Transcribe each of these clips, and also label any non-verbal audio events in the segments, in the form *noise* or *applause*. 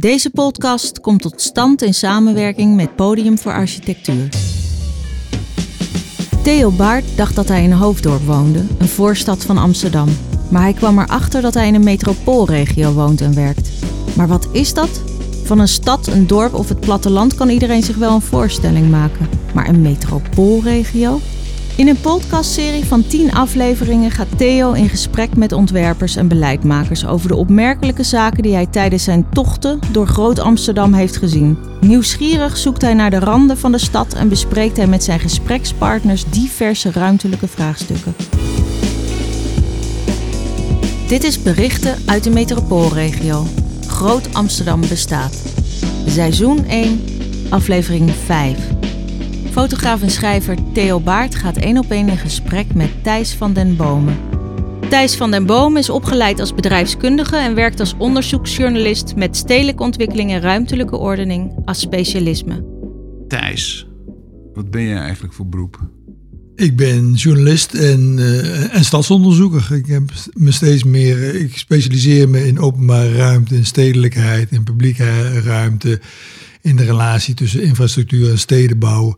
Deze podcast komt tot stand in samenwerking met Podium voor Architectuur. Theo Baart dacht dat hij in Hoofddorp woonde, een voorstad van Amsterdam. Maar hij kwam erachter dat hij in een metropoolregio woont en werkt. Maar wat is dat? Van een stad, een dorp of het platteland kan iedereen zich wel een voorstelling maken. Maar een metropoolregio? In een podcastserie van 10 afleveringen gaat Theo in gesprek met ontwerpers en beleidmakers over de opmerkelijke zaken die hij tijdens zijn tochten door Groot Amsterdam heeft gezien. Nieuwsgierig zoekt hij naar de randen van de stad en bespreekt hij met zijn gesprekspartners diverse ruimtelijke vraagstukken. Dit is berichten uit de metropoolregio. Groot Amsterdam bestaat. Seizoen 1, aflevering 5. Fotograaf en schrijver Theo Baart gaat één op één in gesprek met Thijs van den Bomen. Thijs van den Bomen is opgeleid als bedrijfskundige en werkt als onderzoeksjournalist met stedelijke ontwikkeling en ruimtelijke ordening als specialisme. Thijs, wat ben jij eigenlijk voor beroep? Ik ben journalist en, uh, en stadsonderzoeker. Ik heb me steeds meer. Ik specialiseer me in openbare ruimte, in stedelijkheid, in publieke ruimte, in de relatie tussen infrastructuur en stedenbouw.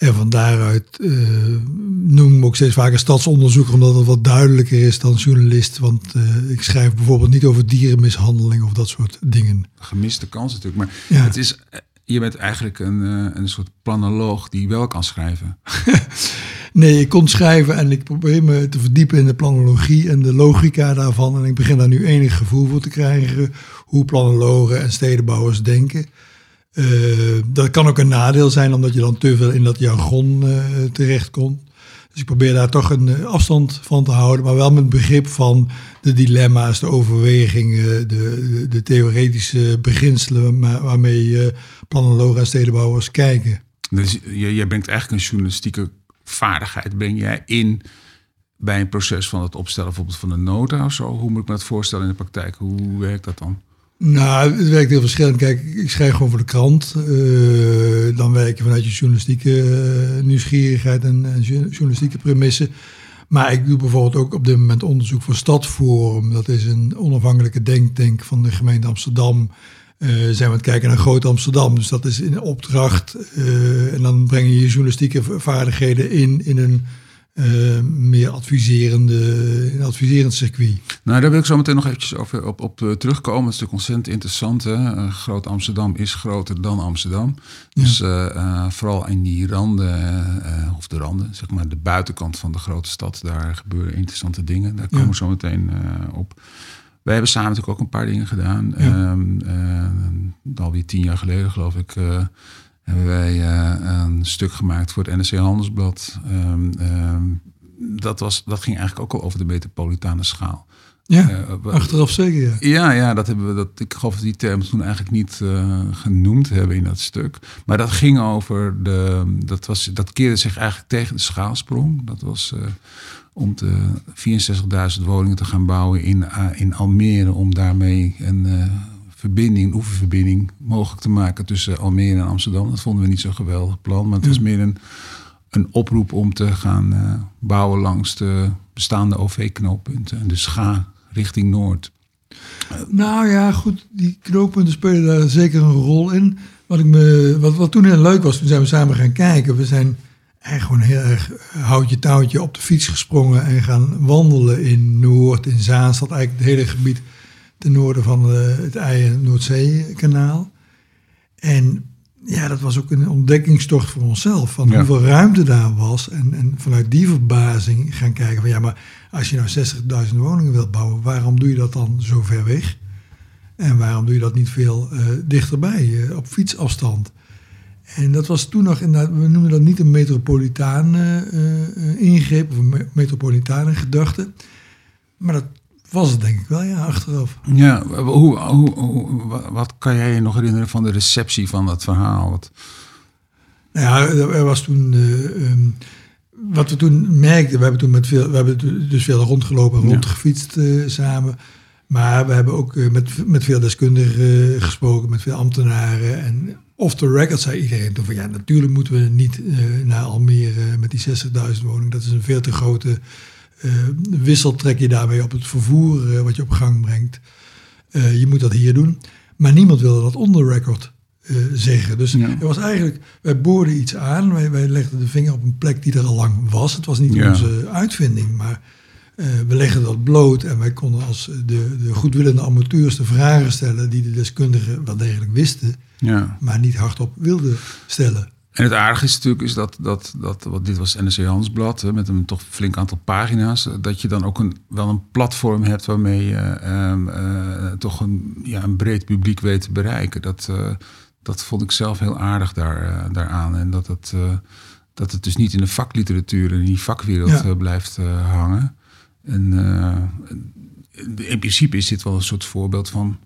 En van daaruit uh, noem ik ook steeds vaker stadsonderzoeker, omdat het wat duidelijker is dan journalist. Want uh, ik schrijf bijvoorbeeld niet over dierenmishandeling of dat soort dingen. Gemiste kans natuurlijk. Maar ja. het is, je bent eigenlijk een, een soort planoloog die wel kan schrijven. *laughs* nee, ik kon schrijven en ik probeer me te verdiepen in de planologie en de logica daarvan. En ik begin daar nu enig gevoel voor te krijgen hoe planologen en stedenbouwers denken. Uh, dat kan ook een nadeel zijn, omdat je dan te veel in dat jargon uh, terechtkomt. Dus ik probeer daar toch een uh, afstand van te houden, maar wel met begrip van de dilemma's, de overwegingen, de, de, de theoretische beginselen waarmee planologen en stedenbouwers kijken. Dus jij brengt eigenlijk een journalistieke vaardigheid, breng jij in bij een proces van het opstellen bijvoorbeeld van een nota of zo? Hoe moet ik me dat voorstellen in de praktijk? Hoe werkt dat dan? Nou, het werkt heel verschillend. Kijk, ik schrijf gewoon voor de krant. Uh, dan werk je vanuit je journalistieke uh, nieuwsgierigheid en, journalistieke premissen. Maar ik doe bijvoorbeeld ook op dit moment onderzoek voor Stadforum. Dat is een onafhankelijke denktank van de gemeente Amsterdam. Uh, zijn we aan het kijken naar Groot Amsterdam. Dus dat is in opdracht. en dan breng je je journalistieke vaardigheden in, in een uh, meer adviserende, een adviserend circuit. Nou, daar wil ik zo meteen nog eventjes over, op, op uh, terugkomen. Het is natuurlijk ontzettend interessant. Hè? Uh, Groot Amsterdam is groter dan Amsterdam. Dus vooral in die randen, of de randen, zeg maar de buitenkant van de grote stad, daar gebeuren interessante dingen. Daar komen we zo meteen op. Wij hebben samen natuurlijk ook een paar dingen gedaan. Ja. Um, alweer tien jaar geleden, geloof ik hebben wij uh, een stuk gemaakt voor het NRC Handelsblad. Um, um, dat, was, dat ging eigenlijk ook al over de metropolitane schaal. Ja, uh, achteraf zeker, ja. Ja, ja dat hebben we, dat, ik geloof dat die term toen eigenlijk niet uh, genoemd hebben in dat stuk. Maar dat ging over de, dat, was, dat keerde zich eigenlijk tegen de schaalsprong. Dat was om de 64.000 woningen te gaan bouwen in, in Almere, om daarmee een verbinding, een oefenverbinding mogelijk te maken tussen Almere en Amsterdam. Dat vonden we niet zo'n geweldig plan, maar het was meer een, een oproep om te gaan uh, bouwen langs de bestaande OV-knooppunten. Dus ga richting Noord. Nou ja, goed, die knooppunten spelen daar zeker een rol in. Wat, ik me, wat, wat toen heel leuk was, toen zijn we samen gaan kijken. We zijn eigenlijk gewoon heel erg houtje touwtje op de fiets gesprongen en gaan wandelen in Noord, in Zaanstad, eigenlijk het hele gebied ten noorden van uh, het Eigen Noordzeekanaal. En ja, dat was ook een ontdekkingstocht voor onszelf. Van ja. hoeveel ruimte daar was. En, en vanuit die verbazing gaan kijken van ja, maar als je nou 60.000 woningen wilt bouwen, waarom doe je dat dan zo ver weg? En waarom doe je dat niet veel uh, dichterbij, uh, op fietsafstand? En dat was toen nog, inderdaad, we noemen dat niet een metropolitaan ingreep of een metropolitane gedachte. Maar dat was het denk ik wel, ja, achteraf. Ja, hoe, hoe, hoe, wat kan jij je nog herinneren van de receptie van dat verhaal? Wat... Nou ja, er was toen... Uh, um, wat we toen merkten, we hebben toen met veel, we hebben dus veel rondgelopen en rondgefietst uh, samen. Maar we hebben ook uh, met, met veel deskundigen gesproken, met veel ambtenaren. En off the record zei iedereen toen van ja, natuurlijk moeten we niet naar Almere met die 60.000 woningen. Dat is een veel te grote wissel trek je daarmee op het vervoer uh, wat je op gang brengt. Uh, je moet dat hier doen. Maar niemand wilde dat on the record eh, zeggen. Dus Ja. er was eigenlijk, wij boorden iets aan. Wij, wij legden de vinger op een plek die er al lang was. Het was niet Ja. onze uitvinding, maar eh, we legden dat bloot. En wij konden als de, de goedwillende amateurs de vragen stellen die de deskundigen wel degelijk wisten, Ja. maar niet hardop wilden stellen. En het aardige is natuurlijk is dat, dat, dat wat dit was NRC Handelsblad hè, met een toch flink aantal pagina's, dat je dan ook een, wel een platform hebt waarmee je ehm, eh, toch een, ja, een breed publiek weet te bereiken. Dat, eh, dat vond ik zelf heel aardig daar, eh, daaraan. En dat het, dat het dus niet in de vakliteratuur en in die vakwereld Ja. blijft hangen. En in principe is dit wel een soort voorbeeld van,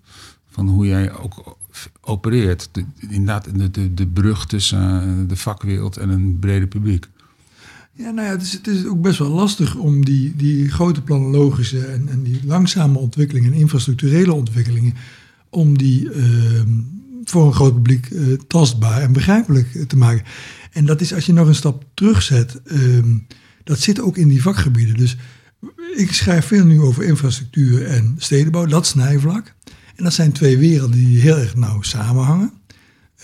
van hoe jij ook opereert. De, inderdaad, de, de, de brug tussen eh, de vakwereld en een breder publiek. Ja, nou ja, het is, het is ook best wel lastig om die, die grote planologische en, en die langzame ontwikkelingen, infrastructurele ontwikkelingen, om die ehm, voor een groot publiek eh, tastbaar en begrijpelijk te maken. En dat is als je nog een stap terugzet, ehm, dat zit ook in die vakgebieden. Dus ik schrijf veel nu over infrastructuur en stedenbouw, dat snijvlak. En dat zijn twee werelden die heel erg nauw samenhangen,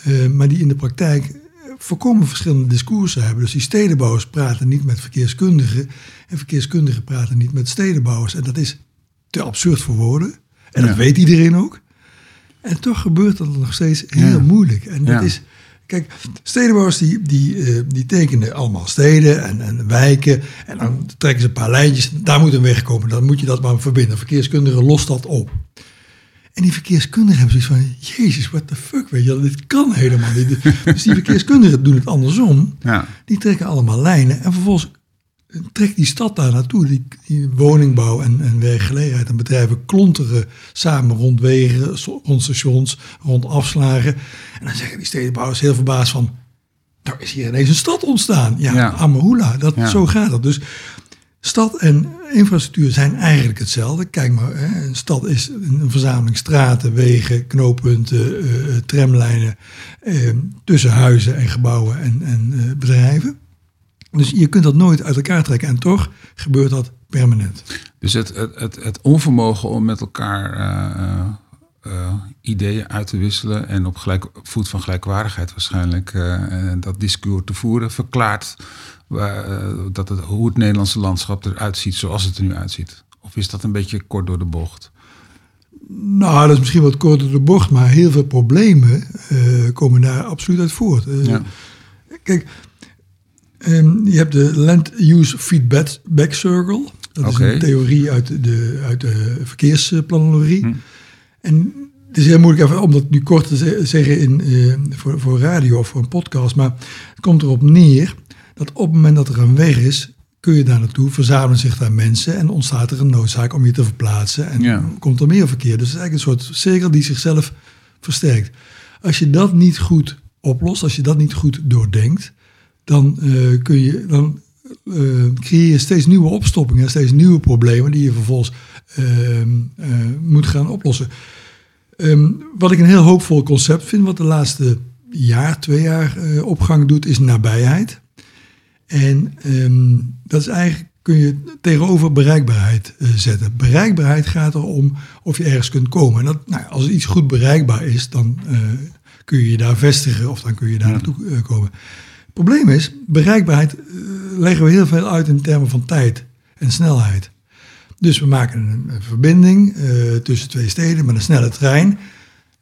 eh, maar die in de praktijk voorkomen verschillende discoursen hebben. Dus die stedenbouwers praten niet met verkeerskundigen en verkeerskundigen praten niet met stedenbouwers. En dat is te absurd voor woorden. En Ja. dat weet iedereen ook. En toch gebeurt dat nog steeds heel Ja. moeilijk. En dat Ja. is, kijk, stedenbouwers die, die, eh, die tekenen allemaal steden en, en wijken. En dan trekken ze een paar lijntjes. Daar moet een weg komen. Dan moet je dat maar verbinden. Verkeerskundigen lost dat op. En die verkeerskundigen hebben zoiets van, jezus, what the fuck, weet je dit kan helemaal niet. *laughs* Dus die verkeerskundigen doen het andersom. Ja, Die trekken allemaal lijnen en vervolgens trekt die stad daar naartoe. Die, die woningbouw en, en werkgelegenheid en bedrijven klonteren samen rond wegen, rond stations, rond afslagen. En dan zeggen die stedenbouwers heel verbaasd van, daar is hier ineens een stad ontstaan. Ja, Ja. Amahula, dat, Ja. zo gaat het. Dus stad en infrastructuur zijn eigenlijk hetzelfde. Kijk maar, hè, een stad is een verzameling straten, wegen, knooppunten, eh, tramlijnen, eh, tussen huizen en gebouwen en, en bedrijven. Dus je kunt dat nooit uit elkaar trekken en toch gebeurt dat permanent. dus het, het, het, onvermogen om met elkaar ideeën uit te wisselen en op gelijk, voet van gelijkwaardigheid waarschijnlijk dat discours te voeren, verklaart waar, eh, dat het, hoe het Nederlandse landschap eruit ziet zoals het er nu uitziet. Of is dat een beetje kort door de bocht? Nou, dat is misschien wat kort door de bocht, maar heel veel problemen eh, komen daar absoluut uit voort. Eh, Ja. Kijk, ehm, je hebt de Land Use Feedback back Circle. Dat is een theorie uit de, uit de verkeersplanologie. Hm. En het is heel moeilijk even om dat nu kort te ze- zeggen in, voor, voor radio of voor een podcast. Maar het komt erop neer dat op het moment dat er een weg is, kun je daar naartoe, verzamelen zich daar mensen en ontstaat er een noodzaak om je te verplaatsen. En Ja. komt er meer verkeer. Dus het is eigenlijk een soort cirkel die zichzelf versterkt. Als je dat niet goed oplost, als je dat niet goed doordenkt, dan eh, kun je dan eh, creëer je steeds nieuwe opstoppingen, steeds nieuwe problemen die je vervolgens ehm, eh, moet gaan oplossen. Ehm, wat ik een heel hoopvol concept vind, wat de laatste jaar, twee jaar opgang doet, is nabijheid. En ehm, dat is eigenlijk, kun je tegenover bereikbaarheid eh, zetten. Bereikbaarheid gaat erom of je ergens kunt komen. En dat, nou, als iets goed bereikbaar is, dan eh, kun je je daar vestigen of dan kun je daar Ja. naartoe eh, komen. Het probleem is, bereikbaarheid leggen we heel veel uit in termen van tijd en snelheid. Dus we maken een, een verbinding tussen twee steden met een snelle trein.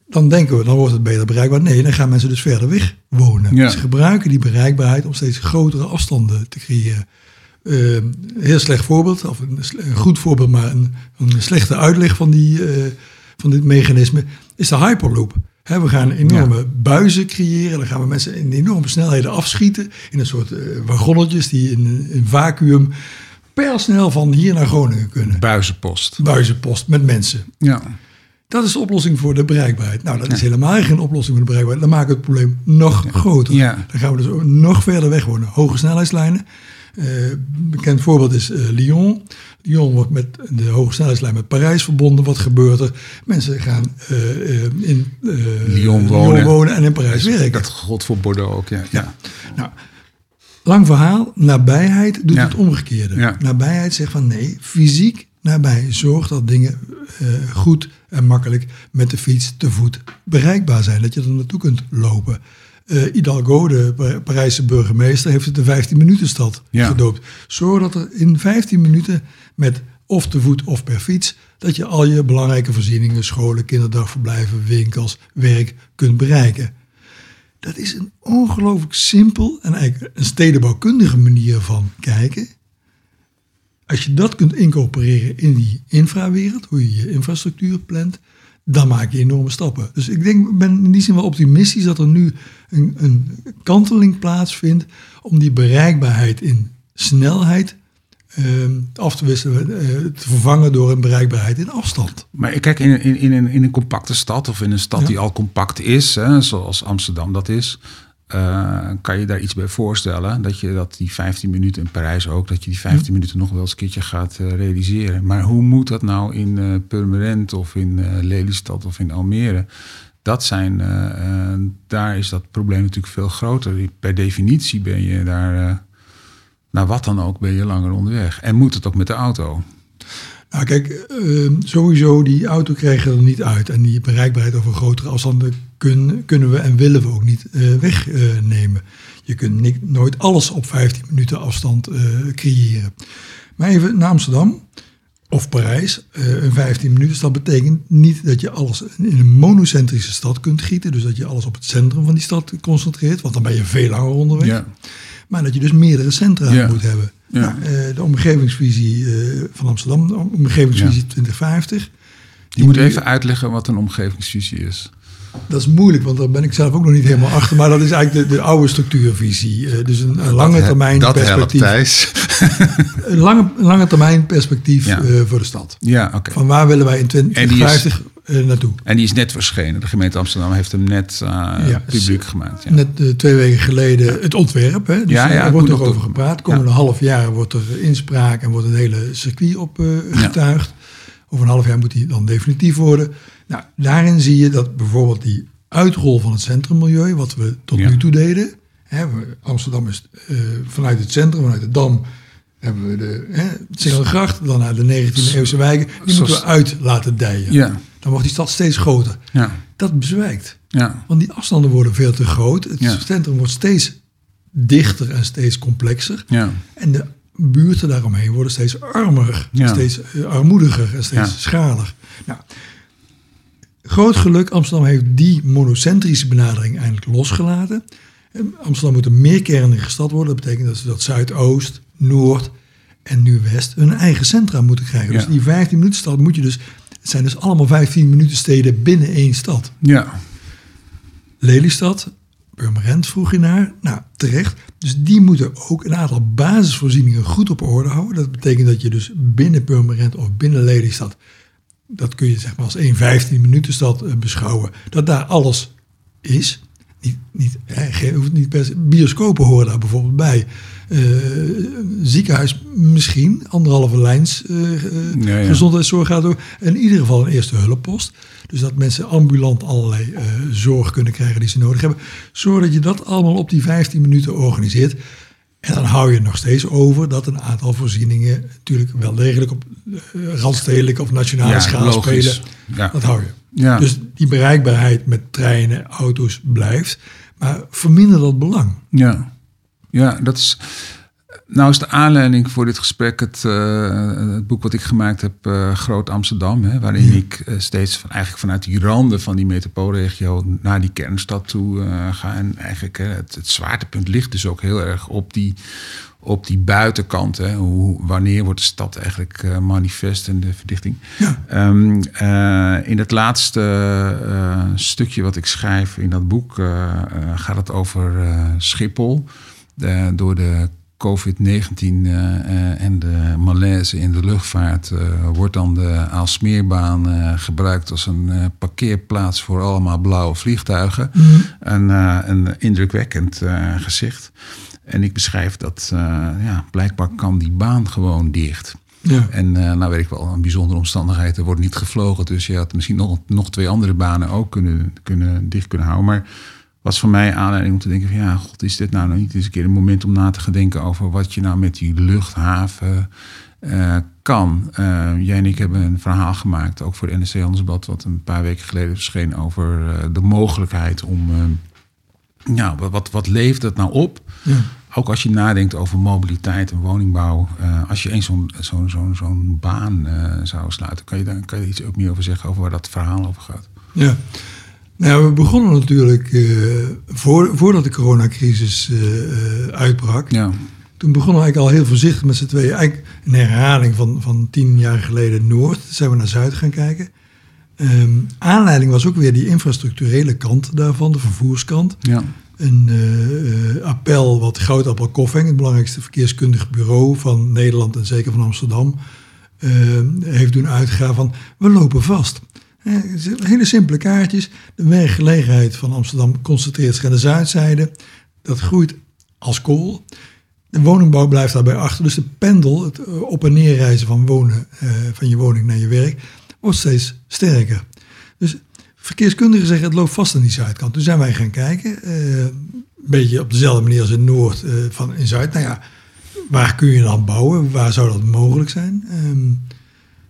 Dan denken we, dan wordt het beter bereikbaar. Nee, dan gaan mensen dus verder weg wonen. Ja. Ze gebruiken die bereikbaarheid om steeds grotere afstanden te creëren. Een heel slecht voorbeeld, of een, goed voorbeeld, maar een, een slechte uitleg van, die, eh, van dit mechanisme, is de Hyperloop. We gaan enorme buizen creëren. Dan gaan we mensen in enorme snelheden afschieten. In een soort eh, wagonnetjes die in een vacuüm pijlsnel van hier naar Groningen kunnen. Buizenpost. Buizenpost met mensen. Ja. Dat is de oplossing voor de bereikbaarheid. Nou, dat is helemaal geen oplossing voor de bereikbaarheid. Dan maken we het probleem nog groter. Ja. Dan gaan we dus nog verder weg wonen. Hoge snelheidslijnen. Eh, bekend voorbeeld is eh, Lyon. Lyon wordt met de hoge snelheidslijn met Parijs verbonden. Wat gebeurt er? Mensen gaan eh, in eh, Lyon wonen. en in Parijs werken. Dat god voor Bordeaux ook, ja. ja. Nou, lang verhaal. Nabijheid doet het omgekeerde. Nabijheid zegt van nee, fysiek nabij. Zorg dat dingen goed en makkelijk met de fiets te voet bereikbaar zijn. Dat je er naartoe kunt lopen. Uh, Hidalgo, de Parijse burgemeester, heeft het de 15 minuten stad gedoopt. Zorg dat er in 15 minuten met of te voet of per fiets, dat je al je belangrijke voorzieningen, scholen, kinderdagverblijven, winkels, werk kunt bereiken. Dat is een ongelooflijk simpel en eigenlijk een stedenbouwkundige manier van kijken. Als je dat kunt incorporeren in die infrawereld, hoe je je infrastructuur plant, dan maak je enorme stappen. Dus ik denk, ben in die zin wel optimistisch dat er nu een, een kanteling plaatsvindt om die bereikbaarheid in snelheid uh, af te wisselen, uh, te vervangen door een bereikbaarheid in afstand. Maar kijk, in, in, in, een, in een compacte stad of in een stad die al compact is, hè, zoals Amsterdam dat is, uh, kan je daar iets bij voorstellen. Dat je dat die 15 minuten in Parijs ook, dat je die 15 hm. minuten nog wel eens een keertje gaat uh, realiseren. Maar hoe moet dat nou in uh, Purmerend of in Lelystad of in Almere? Dat zijn, daar is dat probleem natuurlijk veel groter. Per definitie ben je daar naar wat dan ook ben je langer onderweg. En moet het ook met de auto? Nou kijk, sowieso die auto krijgen er niet uit. En die bereikbaarheid over grotere afstanden kun, kunnen we en willen we ook niet uh, wegnemen. je kunt nooit alles op 15 minuten afstand eh, creëren. Maar even naar Amsterdam of Parijs, een 15 minuten dat betekent niet dat je alles in een monocentrische stad kunt gieten. Dus dat je alles op het centrum van die stad concentreert, want dan ben je veel langer onderweg. Ja. Maar dat je dus meerdere centra moet hebben. Ja. Nou, eh, de omgevingsvisie van Amsterdam, de omgevingsvisie 2050. Je moet even uitleggen wat een omgevingsvisie is. Dat is moeilijk, want daar ben ik zelf ook nog niet helemaal achter. Maar dat is eigenlijk de, de oude structuurvisie. Uh, dus een, een lange termijn dat perspectief. *laughs* een lange, lange termijn perspectief ja. voor de stad. Ja, oké. Van waar willen wij in 2050 uh, naartoe. En die is net verschenen. De gemeente Amsterdam heeft hem net publiek gemaakt. Ja. Net twee weken geleden het ontwerp. Hè? Dus ja, ja, er wordt nog over gepraat. Komende een half jaar wordt er inspraak en wordt het hele circuit opgetuigd. Over een half jaar moet die dan definitief worden. Nou, daarin zie je dat bijvoorbeeld die uitrol van het centrummilieu, wat we tot nu toe deden. Hè, Amsterdam is vanuit het centrum, vanuit de Dam hebben we de hè, dan naar de 19e eeuwse wijken. Die moeten we uit laten dijen. Ja dan wordt die stad steeds groter. Ja. Dat bezwijkt. Ja. Want die afstanden worden veel te groot. Het centrum wordt steeds dichter en steeds complexer. Ja. En de buurten daaromheen worden steeds armer, steeds uh, armoediger en steeds schaler. Nou, groot geluk, Amsterdam heeft die monocentrische benadering eindelijk losgelaten. Amsterdam moet een meerkernige stad worden. Dat betekent dat ze dat Zuidoost, Noord en nu West hun eigen centra moeten krijgen. Dus die 15 minuten stad moet je dus het zijn dus allemaal 15 minuten steden binnen één stad. Ja. Lelystad, Purmerend vroeg je naar. Nou, terecht. Dus die moeten ook een aantal basisvoorzieningen goed op orde houden. Dat betekent dat je dus binnen Purmerend of binnen Lelystad... dat kun je zeg maar als één 15 minuten stad eh, beschouwen... dat daar alles is. Niet, niet, hè, hoeft niet per bioscopen horen daar bijvoorbeeld bij. Uh, ziekenhuis misschien, anderhalve lijns uh, ja, gezondheidszorg gaat door. In ieder geval een eerste hulppost. Dus dat mensen ambulant allerlei uh, zorg kunnen krijgen die ze nodig hebben. Zorg dat je dat allemaal op die 15 minuten organiseert. En dan hou je nog steeds over dat een aantal voorzieningen natuurlijk wel degelijk op randstedelijke of nationale schaal spelen. Dat hou je. Dus die bereikbaarheid met treinen, auto's blijft. Maar verminder dat belang. Ja. Ja, dat is. Nou is de aanleiding voor dit gesprek het, uh, het boek wat ik gemaakt heb, uh, Groot Amsterdam. Hè, waarin ik uh, steeds van, eigenlijk vanuit die randen van die metropoolregio naar die kernstad toe ga. En eigenlijk het, het, zwaartepunt ligt dus ook heel erg op die, op die buitenkant. Hè. Hoe, wanneer wordt de stad eigenlijk manifest en de verdichting? Ja. Um, in het laatste stukje wat ik schrijf in dat boek gaat het over Schiphol door de COVID-19 uh, en de malaise in de luchtvaart uh, wordt dan de Aalsmeerbaan uh, gebruikt als een parkeerplaats voor allemaal blauwe vliegtuigen. Mm een, een indrukwekkend gezicht. En ik beschrijf dat ja, blijkbaar kan die baan gewoon dicht. Ja. En nou weet ik wel, een bijzondere omstandigheid. Er wordt niet gevlogen. Dus je had misschien nog, nog twee andere banen ook kunnen, kunnen dicht kunnen houden. Maar was voor mij aanleiding om te denken van ja, god, is dit nou niet eens een keer een moment om na te gaan denken over wat je nou met die luchthaven eh, kan. Eh, jij en ik hebben een verhaal gemaakt, ook voor de NRC Handelsblad, wat een paar weken geleden verscheen over eh, de mogelijkheid om, ja, wat, wat leeft het nou op? Ja. Ook als je nadenkt over mobiliteit en woningbouw. als je eens zo'n zo'n zo'n zo'n baan zou sluiten, kan je daar kan je iets ook meer over zeggen over waar dat verhaal over gaat? Ja. Nou, we begonnen natuurlijk voor, voordat de coronacrisis uitbrak. Ja toen begonnen we eigenlijk al heel voorzichtig met z'n tweeën. Eigenlijk een herhaling van, van tien jaar geleden Noord. zijn we naar Zuid gaan kijken. Um, aanleiding was ook weer die infrastructurele kant daarvan, de vervoerskant. Ja. Een uh, appel wat Goudappel Koffing, het belangrijkste verkeerskundig bureau van Nederland en zeker van Amsterdam, uh, heeft doen uitgaan van we lopen vast. Hele simpele kaartjes. De werkgelegenheid van Amsterdam concentreert zich aan de zuidzijde. Dat groeit als kool. De woningbouw blijft daarbij achter. Dus de pendel, het eh, op- en neerreizen van, wonen, uh, van je woning naar je werk, wordt steeds sterker. Dus verkeerskundigen zeggen het loopt vast aan die zuidkant. Toen zijn wij gaan kijken, een beetje op dezelfde manier als in Noord uh, van in Zuid. Nou ja, waar kun je dan bouwen? Waar zou dat mogelijk zijn? Um,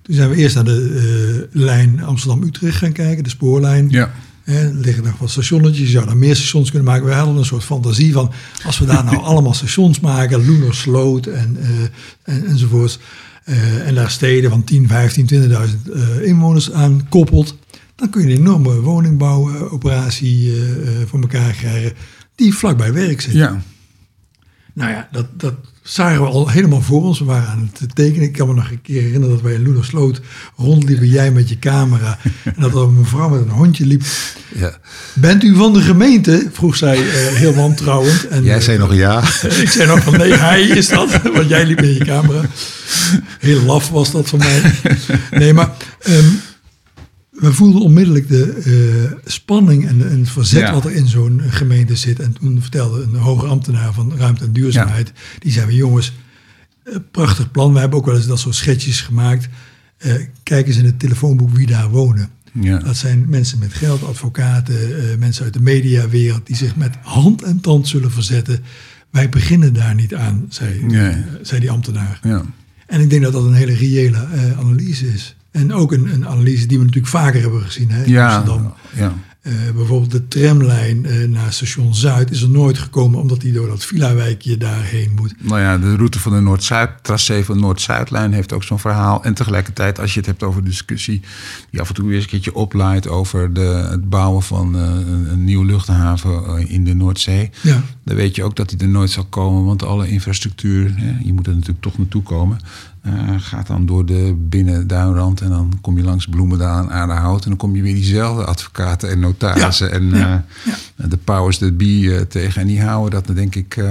toen zijn we eerst naar de lijn Amsterdam-Utrecht gaan kijken, de spoorlijn. Ja. Er liggen nog wat stationnetjes, je zou daar meer stations kunnen maken. We hadden een soort fantasie van, als we daar nou *laughs* allemaal stations maken, Loenersloot en, uh, en, enzovoorts, uh, en daar steden van 10, 15, 20.000 uh, inwoners aan koppelt, dan kun je een enorme woningbouwoperatie voor elkaar krijgen die vlakbij werk zit. Ja. Nou ja, dat, dat zagen we al helemaal voor ons. We waren aan het tekenen. Ik kan me nog een keer herinneren dat wij in Loedersloot rondliepen. Jij met je camera. *laughs* En dat er een mevrouw met een hondje liep. Ja. Bent u van de gemeente? Vroeg zij uh, heel wantrouwend. En, jij zei nog ja. *laughs* ik zei nog van nee, hij is dat. Want jij liep met je camera. Heel laf was dat voor mij. Nee, maar... Um, we voelden onmiddellijk de uh, spanning en, en, het verzet wat er in zo'n gemeente zit. En toen vertelde een hoge ambtenaar van ruimte en duurzaamheid, die zei: jongens, uh, prachtig plan. We hebben ook wel eens dat soort schetsjes gemaakt. Uh, kijk eens in het telefoonboek wie daar wonen. Ja. Dat zijn mensen met geld, advocaten, mensen uit de mediawereld die zich met hand en tand zullen verzetten. Wij beginnen daar niet aan, zei, zei die ambtenaar. Ja. En ik denk dat dat een hele reële analyse is. En ook een, een, analyse die we natuurlijk vaker hebben gezien hè, in ja, Amsterdam. Ja. Uh, bijvoorbeeld de tramlijn uh, naar station Zuid is er nooit gekomen omdat die door dat villa-wijkje daarheen moet. Nou ja, de route van de Noord-Zuid, tracé van de Noord-Zuidlijn heeft ook zo'n verhaal. En tegelijkertijd, als je het hebt over de discussie die af en toe weer eens een keertje oplaait over de, het bouwen van uh, een, een, nieuwe luchthaven in de Noordzee. Ja. Dan weet je ook dat die er nooit zal komen, want alle infrastructuur, hè, je moet er natuurlijk toch naartoe komen. Uh, gaat dan door de binnenduinrand en dan kom je langs Bloemendaal en Aardehout. En dan kom je weer diezelfde advocaten en notarissen en ja, uh, de powers that be uh, tegen. En die houden dat, denk ik,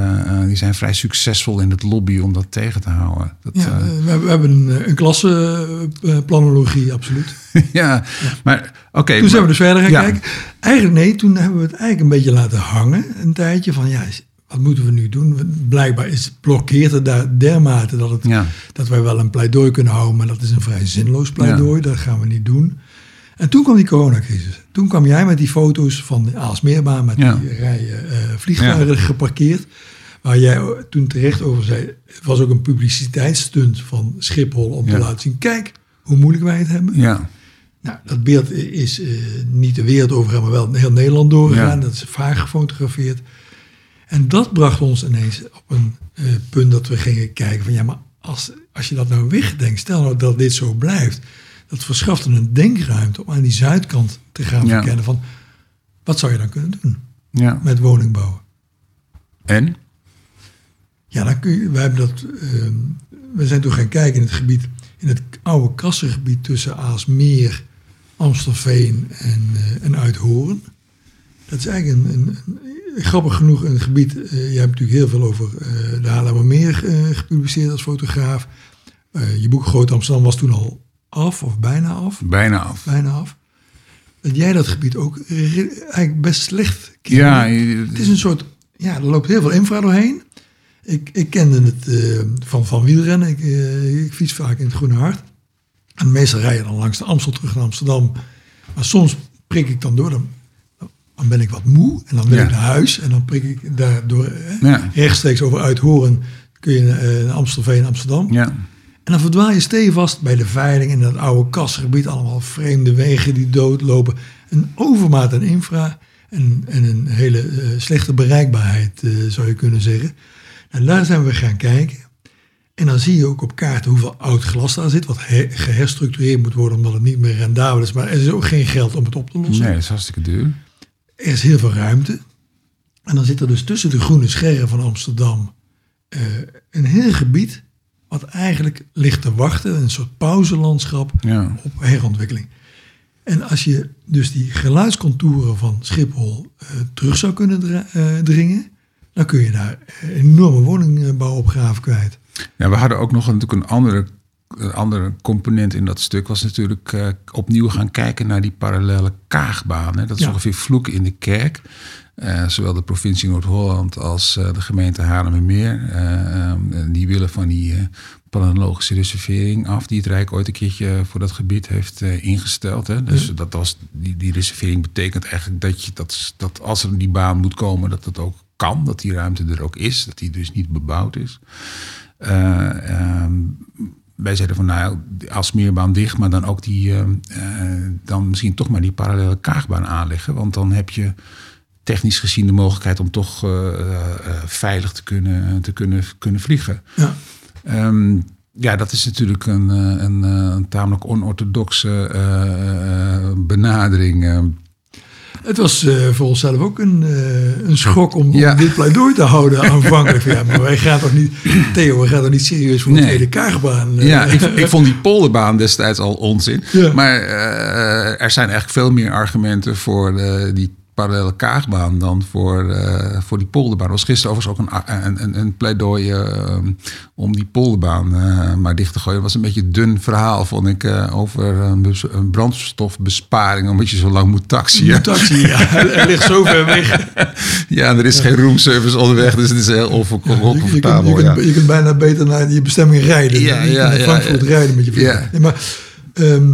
die zijn vrij succesvol in het lobby om dat tegen te houden. Dat, ja, we, we, hebben een, een klassenplanologie, absoluut. *laughs* ja, maar oké. toen zijn we dus verder gaan kijken. Eigenlijk nee, toen hebben we het eigenlijk een beetje laten hangen. Een tijdje van ja, wat moeten we nu doen? Blijkbaar is, blokkeert het daar dermate dat, het, dat wij wel een pleidooi kunnen houden, maar dat is een vrij zinloos pleidooi. Dat gaan we niet doen. En toen kwam die coronacrisis. Toen kwam jij met die foto's van de Aalsmeerbaan met die rijen uh, vliegtuigen geparkeerd. Waar jij toen terecht over zei, het was ook een publiciteitsstunt van Schiphol om te laten zien, kijk hoe moeilijk wij het hebben. Ja. Nou, dat beeld is uh, niet de wereld over, maar wel heel Nederland doorgegaan. Dat is vaak gefotografeerd. En dat bracht ons ineens op een uh, punt dat we gingen kijken van ja, maar als, als je dat nou wegdenkt, stel nou dat dit zo blijft, dat verschaft een denkruimte om aan die zuidkant te gaan ja. verkennen van wat zou je dan kunnen doen ja. met woningbouwen. En? Ja, dan kun je, we hebben dat, uh, we zijn toen gaan kijken in het gebied, in het oude kassengebied tussen Aalsmeer, Amstelveen en, uh, en Uithoren. Dat is eigenlijk een, een, grappig genoeg een gebied, uh, je hebt natuurlijk heel veel over uh, de Haarlemmermeer uh, gepubliceerd als fotograaf. je boek Groot Amsterdam was toen al af, of bijna af. Bijna af. Bijna af. Dat jij dat gebied ook eigenlijk best slecht kent. Ja, het is een soort, ja, er loopt heel veel infra doorheen. Ik, ik kende het van, van wielrennen. Ik, ik fiets vaak in het Groene Hart. En meestal rijden dan langs de Amstel terug naar Amsterdam. Maar soms prik ik dan door. Dan dan ben ik wat moe en dan wil Ja. ik naar huis. En dan prik ik daardoor Ja. rechtstreeks over Uithoren kun je eh, naar Amstelveen, Amsterdam. Ja. En dan verdwaal je stevast bij de veiling in dat oude kassengebied. Allemaal vreemde wegen die doodlopen. Een overmaat aan infra en, en een hele eh, slechte bereikbaarheid, eh, zou je kunnen zeggen. En daar zijn we gaan kijken. En dan zie je ook op kaarten hoeveel oud glas daar zit. Wat he- geherstructureerd moet worden omdat het niet meer rendabel is. Maar er is ook geen geld om het op te lossen. Nee, dat is hartstikke duur. Er is heel veel ruimte. En dan zit er dus tussen de groene scherren van Amsterdam eh, een heel gebied wat eigenlijk ligt te wachten, een soort pauzelandschap Ja. op herontwikkeling. En als je dus die geluidscontouren van Schiphol eh, terug zou kunnen dra- eh, dringen, dan kun je daar enorme woningbouwopgave kwijt. Ja, we hadden ook nog natuurlijk een andere, een andere component in dat stuk. Was natuurlijk eh, opnieuw gaan kijken naar die parallele kaagbaan. Hè. Dat is Ja. ongeveer vloeken in de kerk. Eh, zowel de provincie Noord-Holland als eh, de gemeente Haarlemmermeer. ehm, die willen van die planologische reservering af... die het Rijk ooit een keertje voor dat gebied heeft ingesteld. Hè. Dus dat was, die, die reservering betekent eigenlijk dat, je, dat, dat als er die baan moet komen... dat dat ook kan, dat die ruimte er ook is. Dat die dus niet bebouwd is. Ehm, wij zeiden van nou, als meerbaan dicht, maar dan ook die, eh, eh, dan misschien toch maar die parallele kaagbaan aanleggen. Want dan heb je technisch gezien de mogelijkheid om toch eh, eh, veilig te kunnen, te kunnen, kunnen vliegen. Ja. Ehm, ja, dat is natuurlijk een, een, een tamelijk onorthodoxe benadering. Het was eh, voor onszelf ook een, eh, een schok om, dit pleidooi te houden *laughs* aanvankelijk. Van, Ja, maar wij gaan toch niet, Theo, we gaan toch niet serieus voor een Nee. tweede kaagbaan? eh, Ja, ik, ik vond die polderbaan destijds al onzin. Ja. Maar er zijn eigenlijk veel meer argumenten voor die parallele kaagbaan dan voor, eh, voor die polderbaan. Er was gisteren overigens ook een, een, een, een pleidooi eh, om die polderbaan eh, maar dicht te gooien. Het was een beetje een dun verhaal, vond ik, eh, over een, bes- een brandstofbesparing, omdat je zo lang moet taxiën. Een taxi, ja, *laughs* ligt zo ver weg. Ja, en er is geen roomservice onderweg, dus het is heel Je, je, oncomfortabel. je, ja. kunt, je kunt bijna beter naar je bestemming rijden. Ja, dan ja, naar ja, Frankfurt ja. rijden met je vliegtuig. Ja. Maar ehm,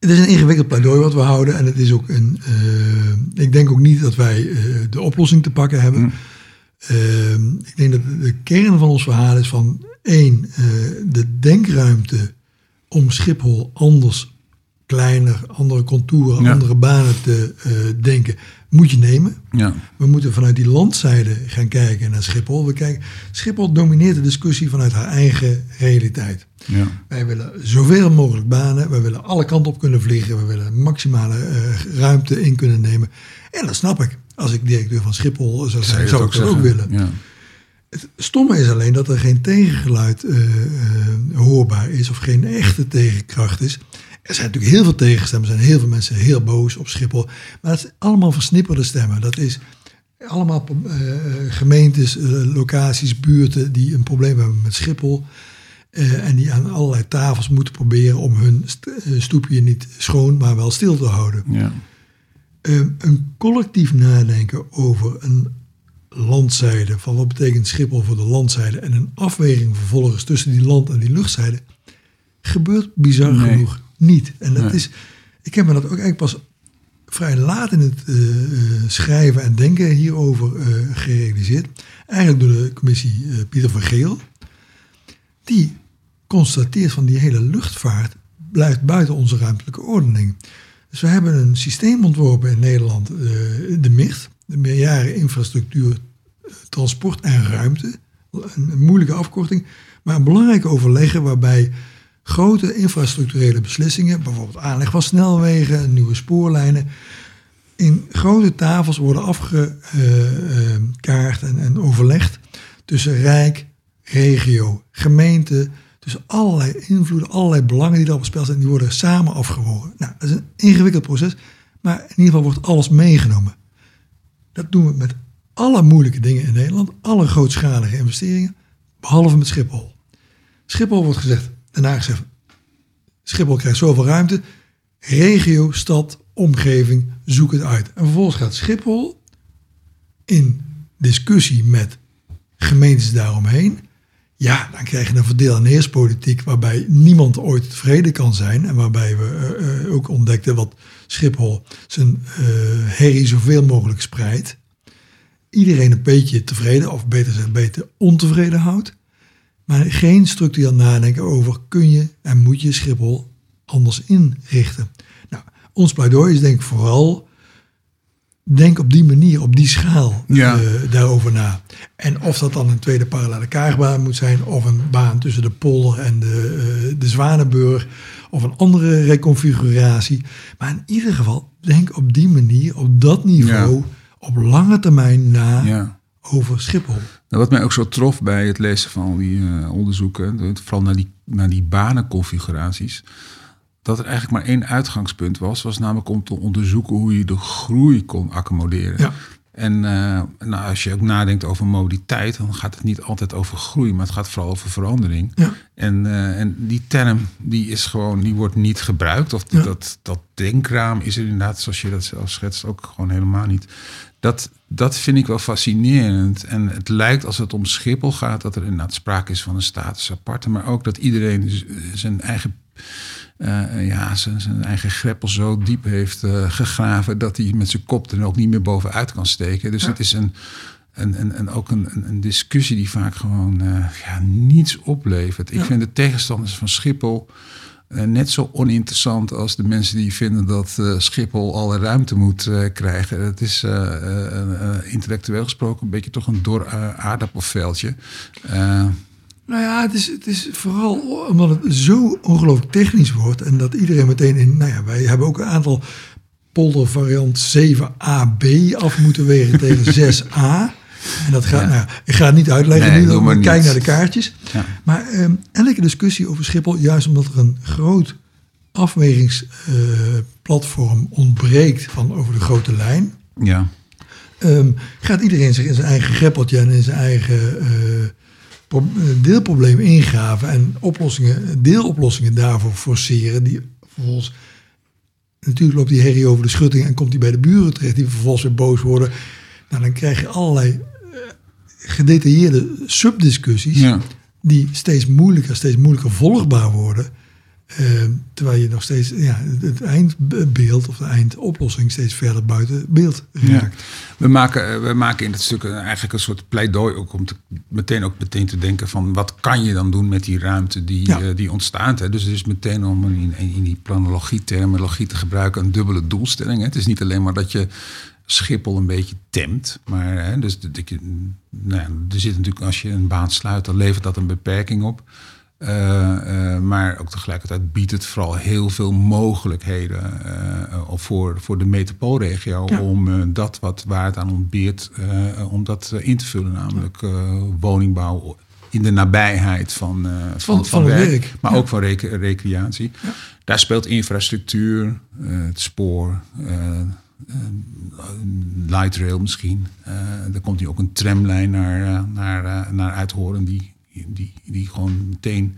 het is een ingewikkeld pleidooi wat we houden. En het is ook een. eh, ik denk ook niet dat wij eh, de oplossing te pakken hebben. Hm. Ehm, ik denk dat de kern van ons verhaal is van één, eh, de denkruimte om Schiphol anders, kleiner, andere contouren, Ja. andere banen te denken, moet je nemen. Ja. We moeten vanuit die landzijde gaan kijken naar Schiphol. We kijken, Schiphol domineert de discussie vanuit haar eigen realiteit. Ja. Wij willen zoveel mogelijk banen. We willen alle kanten op kunnen vliegen. We willen maximale eh, ruimte in kunnen nemen. En dat snap ik. Als ik directeur van Schiphol zou zijn, zou ik dat ook willen. Ja. Het stomme is alleen dat er geen tegengeluid eh, eh, hoorbaar is. Of geen echte tegenkracht is. Er zijn natuurlijk heel veel tegenstemmen. Er zijn heel veel mensen heel boos op Schiphol. Maar het zijn allemaal versnipperde stemmen. Dat is allemaal eh, gemeentes, eh, locaties, buurten die een probleem hebben met Schiphol. eh, en die aan allerlei tafels moeten proberen om hun st- stoepje niet schoon, maar wel stil te houden. Ja. Eh, een collectief nadenken over een landzijde, van wat betekent Schiphol voor de landzijde, en een afweging vervolgens tussen die land- en die luchtzijde, gebeurt bizar Nee. genoeg niet. En dat Nee. is, ik heb me dat ook eigenlijk pas vrij laat in het eh, eh, schrijven en denken hierover eh, gerealiseerd. Eigenlijk door de commissie Pieter van Geel. Die constateert van die hele luchtvaart blijft buiten onze ruimtelijke ordening. Dus we hebben een systeem ontworpen in Nederland, de MIRT, de meerjaren infrastructuur, transport en ruimte. Een, moeilijke afkorting, maar een belangrijk overleggen waarbij grote infrastructurele beslissingen, bijvoorbeeld aanleg van snelwegen, nieuwe spoorlijnen, in grote tafels worden afgekaart en, en overlegd tussen Rijk, regio, gemeente, tussen allerlei invloeden, allerlei belangen die daar op het spel zijn, die worden samen afgewogen. Nou, dat is een ingewikkeld proces, maar in ieder geval wordt alles meegenomen. Dat doen we met alle moeilijke dingen in Nederland, alle grootschalige investeringen, behalve met Schiphol. Schiphol wordt gezegd, daarna gezegd, Schiphol krijgt zoveel ruimte, regio, stad, omgeving, zoek het uit. En vervolgens gaat Schiphol in discussie met gemeentes daaromheen Ja, dan krijg je een verdeel- en heerspolitiek waarbij niemand ooit tevreden kan zijn. En waarbij we eh, eh, ook ontdekten wat Schiphol zijn eh herrie zoveel mogelijk spreidt. Iedereen een beetje tevreden, of beter gezegd, beter ontevreden houdt. Maar geen structureel nadenken over kun je en moet je Schiphol anders inrichten. Nou, ons pleidooi is denk ik vooral denk op die manier, op die schaal Ja. eh, daarover na. En of dat dan een tweede parallele kaagbaan moet zijn, of een baan tussen de polder en de, eh, de Zwanenburg, of een andere reconfiguratie. Maar in ieder geval, denk op die manier, op dat niveau, Ja. op lange termijn na Ja. over Schiphol. Nou, wat mij ook zo trof bij het lezen van al die eh, onderzoeken, vooral naar die, naar die banenconfiguraties, dat er eigenlijk maar één uitgangspunt was, was namelijk om te onderzoeken hoe je de groei kon accommoderen. Ja. En eh, nou, als je ook nadenkt over mobiliteit, dan gaat het niet altijd over groei, maar het gaat vooral over verandering. Ja. En, eh, en die term, die is gewoon, die wordt niet gebruikt. Of Ja. dat, dat denkraam is er inderdaad, zoals je dat zelf schetst, ook gewoon helemaal niet. Dat, dat vind ik wel fascinerend. En het lijkt als het om Schiphol gaat, dat er inderdaad sprake is van een status aparte. Maar ook dat iedereen zijn eigen, eh, ja, zijn, zijn eigen greppel zo diep heeft eh, gegraven dat hij met zijn kop er ook niet meer bovenuit kan steken. Dus Ja. het is een, een, een, een, ook een, een, discussie die vaak gewoon eh, ja, niets oplevert. Ik Ja. vind de tegenstanders van Schiphol net zo oninteressant als de mensen die vinden dat eh, Schiphol alle ruimte moet eh, krijgen. Het is eh, eh, eh, intellectueel gesproken een beetje toch een dor eh, aardappelveldje. Eh, Nou ja, het is, het is vooral omdat het zo ongelooflijk technisch wordt en dat iedereen meteen in, nou ja, wij hebben ook een aantal poldervariant 7AB af moeten wegen tegen *laughs* 6A. En dat gaat, Ja. nou, ik ga het niet uitleggen Nee, nu, dan maar kijk niet. naar de kaartjes. ja. Maar ehm, elke discussie over Schiphol, juist omdat er een groot afwegingsplatform ontbreekt van over de grote lijn, ja. Ehm, gaat iedereen zich in zijn eigen greppeltje en in zijn eigen eh, eh, deelprobleem ingraven en oplossingen, deeloplossingen daarvoor forceren, die vervolgens natuurlijk loopt die herrie over de schutting en komt die bij de buren terecht, die vervolgens weer boos worden. Nou, dan krijg je allerlei eh, gedetailleerde subdiscussies ja. die steeds moeilijker, steeds moeilijker volgbaar worden. Eh, terwijl je nog steeds ja, het- eindbeeld of de eindoplossing steeds verder buiten beeld raakt. We maken, eh, we maken in het stuk eigenlijk een soort pleidooi ook om te, meteen ook meteen te denken van wat kan je dan doen met die ruimte die, Ja. die ontstaat. Hè? Dus het is meteen om in, in die planologie terminologie te gebruiken een dubbele doelstelling. Hè? Het is niet alleen maar dat je Schiphol een beetje temt. Maar hè, dus je, nou ja, er zit natuurlijk als je een baan sluit, dan levert dat een beperking op. Eh, eh, maar ook tegelijkertijd biedt het vooral heel veel mogelijkheden of voor, voor de metropoolregio Ja. om dat wat waar het aan ontbeert, om dat in te vullen. Namelijk woningbouw in de nabijheid van, van, Van- werk, maar ja. ook van rec- recreatie. Daar speelt infrastructuur, het spoor, light rail misschien. Eh, er komt nu ook een tramlijn naar, eh, naar, eh, naar Uithoren die, die, die gewoon meteen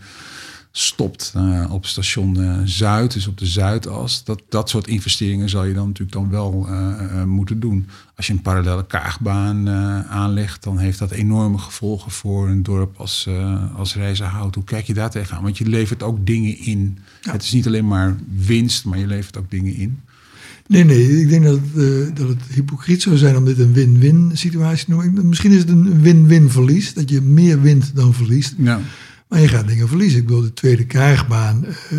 stopt eh, op station eh, Zuid, dus op de Zuidas. Dat, dat soort investeringen zal je dan natuurlijk dan wel eh, eh, moeten doen. Als je een parallele kaagbaan eh, aanlegt, dan heeft dat enorme gevolgen voor een dorp als, eh als Rijzenhout. Hoe kijk je daar tegenaan? Want je levert ook dingen in. Ja. Het is niet alleen maar winst, maar je levert ook dingen in. Nee, nee, ik denk dat het, eh, dat het hypocriet zou zijn om dit een win-win situatie te noemen. Misschien is het een win-win verlies, dat je meer wint dan verliest. Ja, Maar je gaat dingen verliezen. Ik bedoel, de tweede krijgbaan eh,